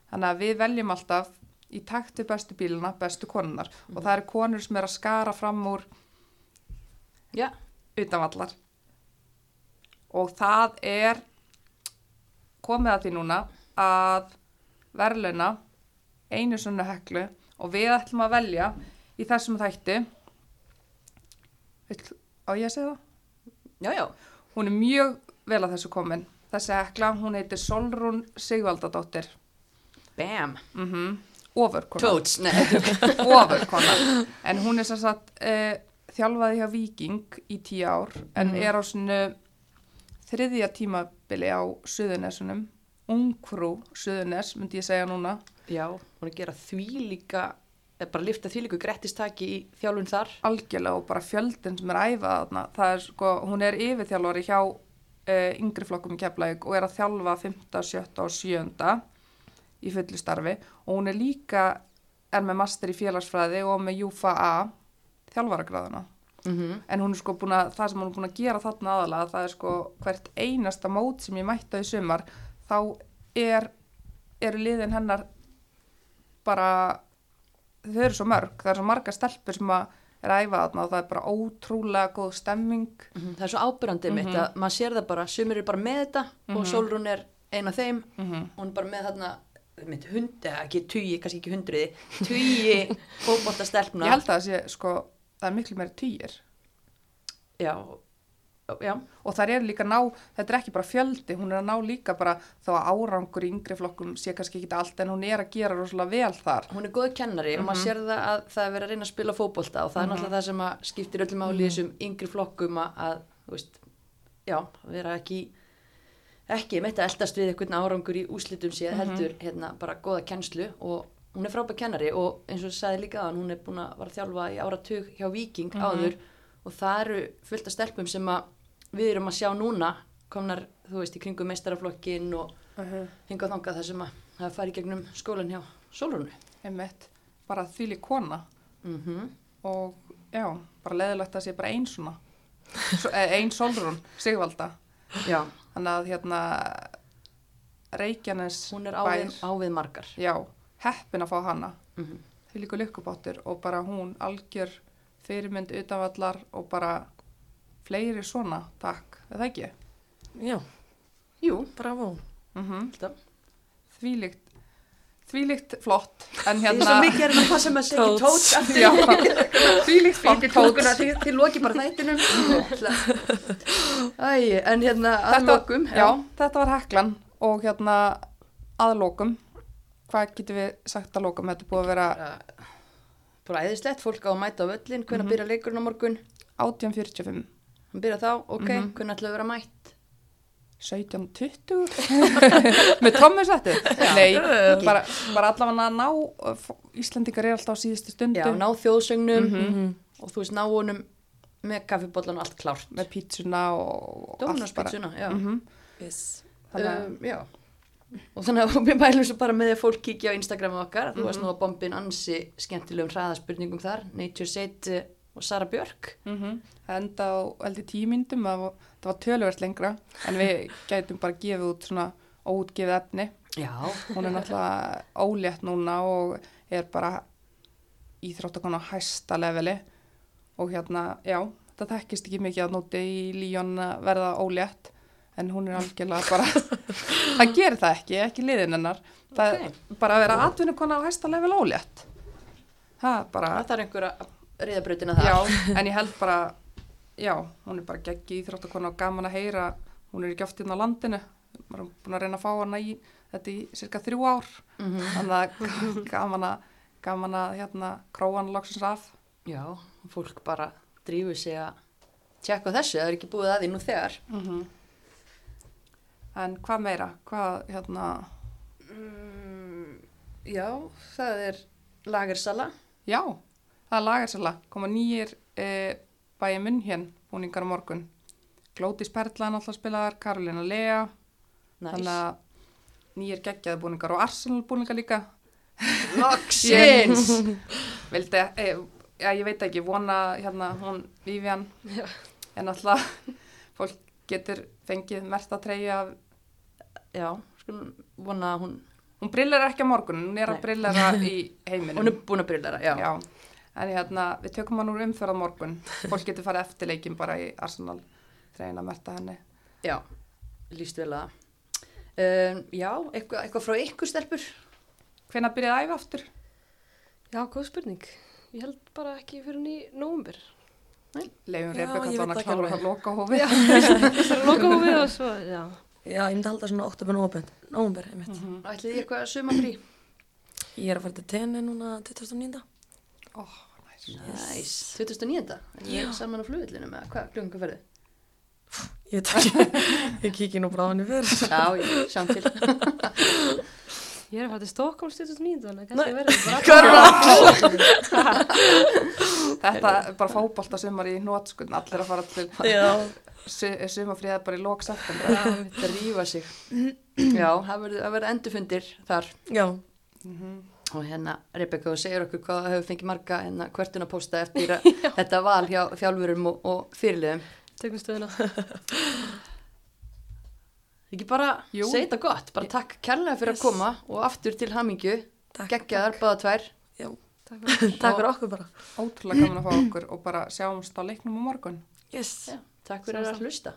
þannig að við veljum alltaf í takt við bestu bíluna, bestu konunar og það eru konur sem er að skara fram úr já, utanvallar. og það er komið að því núna að verðlauna einu svona heklu og við ætlum að velja í þessum þætti á ég að segja það? Já, já. Hún er mjög vel að þessu komin. Þessi hekla, hún heitir Solrún Sigvaldadóttir. Bam. Mm -hmm. Nei. Ofurkona. En hún er sem sagt uh, þjálfaði hjá Viking í tíu ár en Mhm. er á svona þriðja tímabili á Suðunesunum. Ungfrú Suðunes, myndi ég segja núna. já, hún er að gera því líka, bara lifta því líka grettistaki í þjálfun þar. algjörlega og bara fjöldin sem er æfað þarna. Það er sko, hún er yfirþjálfari hjá uh, yngri flokkum í Keflavík og er að þjálfa 5., 7. og 7. í fullu starfi og hún er líka, er með master í félagsfræði og með UFA þjálfaragráðuna. Mm En hún er sko búin að, það sem hún er búin að gera þarna aðalega, það er sko hvert einasta mót sem ég mætti á í sumar, þá er, eru liðin hennar bara, þau eru svo mörg, það eru svo marga stelpur sem að er að æfa þarna og það er bara ótrúlega góð stemming. Mhm, Það er svo ábyrrandi mitt að maður sér það bara, sumir eru bara með þetta og Solrún er ein af þeim. Mm hún er bara með þarna mitt hundi, ekki tugi, kannski ekki hundriði tugi fótbolta stelpna Ég held að það sé, sko, það er miklu meiri týjir já, já, og það er líka ná, þetta er ekki bara fjöldi, hún er að ná líka bara þó að árangur í yngri flokkum sé kannski ekki allt en hún er að gera rosalega vel þar. hún er góð kennari og maður sér það að það er verið að reyna að spila fótbolta og það er náttúrulega það sem að skiptir öllum máli í þessum yngri flokkum að, þú veist, já, vera ekki ekki mitt að eldast við einhvern árangur í úslitum séð heldur hérna bara góða kennslu og hún er frábær kennari og eins og sagði líka að hún er búin að við erum að sjá núna komnar, þú veist, í kringum meistaraflokkin og hingað þangað þar sem að það fari gegnum skólan hjá Solrúnu. einmitt, bara þvíli kona. Mm og já, bara leðilegt að sé bara ein svona. Svo- eh, ein solrún, Sigvalda. Já, þannig að hérna Reykjanes hún er ávið, ávið margar. já, heppin að fá hana. Mm því líka lykkubáttur og bara hún algjör fyrirmynd utanvallar og bara fleiri svona, takk, er það ekki? Já, Jú, bravo. Mm alltaf. Þvílíkt þvílíkt flott en Hérna... hérna Svo mikið er það hvað sem að segja Tóts. tóts aftur. já, þvílíkt flott tókuna, þið, loki bara þættinum. Æ, en hérna að Þetta- lokum. já, þetta var heklan og hérna að lokum hvað getum við sagt að lokum þetta er búið að vera Bara, bara æðislegt, fólk á að mæta á völlin, hvernig mm byrja leikurinn á morgun? 1845 Hann byrja þá, ok, hvernig ætla að vera mætt? 1720 með trommusættu nei, bara, bara allavega að ná Íslandingar er alltaf á síðustu stundu Já, ná þjóðsögnum og þú veist, ná honum með kaffibóllan og allt klárt. með pítsuna og allt bara. Já. Mhm. Yes. Þannig að- um. Og þannig að við mælum svo bara með því að fólk kíkja á Instagramu okkar. Þú varst nú að bombin ansi skemmtilegum hraðaspurningum þar. Nature Set uh, og Sara Björk. Mhm. Það enda á heldur tímyndum það var, töluvert lengra en við gætum bara gefið út svona óutgefið efni Já. hún er náttúrulega ólétt núna og er bara íþróttakona á hæsta leveli og hérna, já, það þekkist ekki mikið að nóti í Líón að verða ólétt en hún er algjörlega bara það gerir það ekki, ekki liðin hennar það Ok. er bara að vera atvinnukona á hæsta level ólétt það er bara Það þarf einhver að riða brautina þar. Já, en ég held bara, já, hún er bara geggi íþróttakona og gaman að heyra, hún er ekki oft inn á landinu, maður er búin að reyna að fá hana í þetta í cirka þrjú ár, Mhm. þannig að gaman að, gaman að hérna króa hann loksins af. Já, fólk bara drífur sig að tjekka þessu. Það er ekki búið að því nú þegar. En hvað meira, hvað hérna, Mm, já, það er lagersala. já, það er lagarsala, koma nýjir e, bæja munn hér, búningar á morgun. Glótis Perla náttúrulega spilaðar, Karolina Lea, Næs. þannig að nýjir geggjaði búningar og Arsenal búningar líka. Loksins! vildi, e, já ég veit ekki, vona hérna hún Vivian en alltaf fólk getur fengið merta treyja af, Já, skulum vona að hún, hún brillar ekki á morgun, hún er að brillara í heiminum. hún er búin að brillara, já. já. En hérna, við tökum hann úr umferð á morgun, fólk getur farið eftir leikin bara í Arsenal treyna merta henni. Já, líst vel að. Um, já, eitthvað, eitthvað frá ykkur stelpur? Hvenær byrjaði að æfa aftur? Já, góð spurning. Ég held bara ekki fyrir ný nógumbir. Leifum Já, Rebecca ég þannig að klára að loka hófið. Það er loka hófið og svo, já. Já, ég myndi halda svona oktober, november, november, einmitt. Mhm. Ætlið þið eitthvað sumafrí? Ég er að fara til tenni núna 2009. Ó, næs. Næs. 2009. Ég er saman á flugvillinu með hvað klunga ferði? Ég veit ekki, ég kíki nú henni fyrir. Já, ég sjáum til. Ég er að fara til Stokkólm 2009, þannig að kannski verður bara Hvað er það? Þetta er bara fótbolta sumar í nótskun, allir að fara til Já. su sumafríða bara í. Já, þetta rýfa sig. Já, það verður það verður endurfundir þar. Já, Mhm. Og hérna, Rebecca, segir okkur hvað hefur fengið marga hérna, hvertun að posta eftir að þetta val hjá þjálfurum og, og fyrirliðum. Tökum stöðuna. Ekki bara segja þetta gott, bara takk kærlega fyrir Yes. að koma og aftur til hamingju, geggjaðar báða tvær. Já, Takk fyrir. takk fyrir okkur bara. Ótrúlega gaman að fá okkur og bara sjáumst á leiknum á morgun. Yes. Já, takk fyrir að hlusta.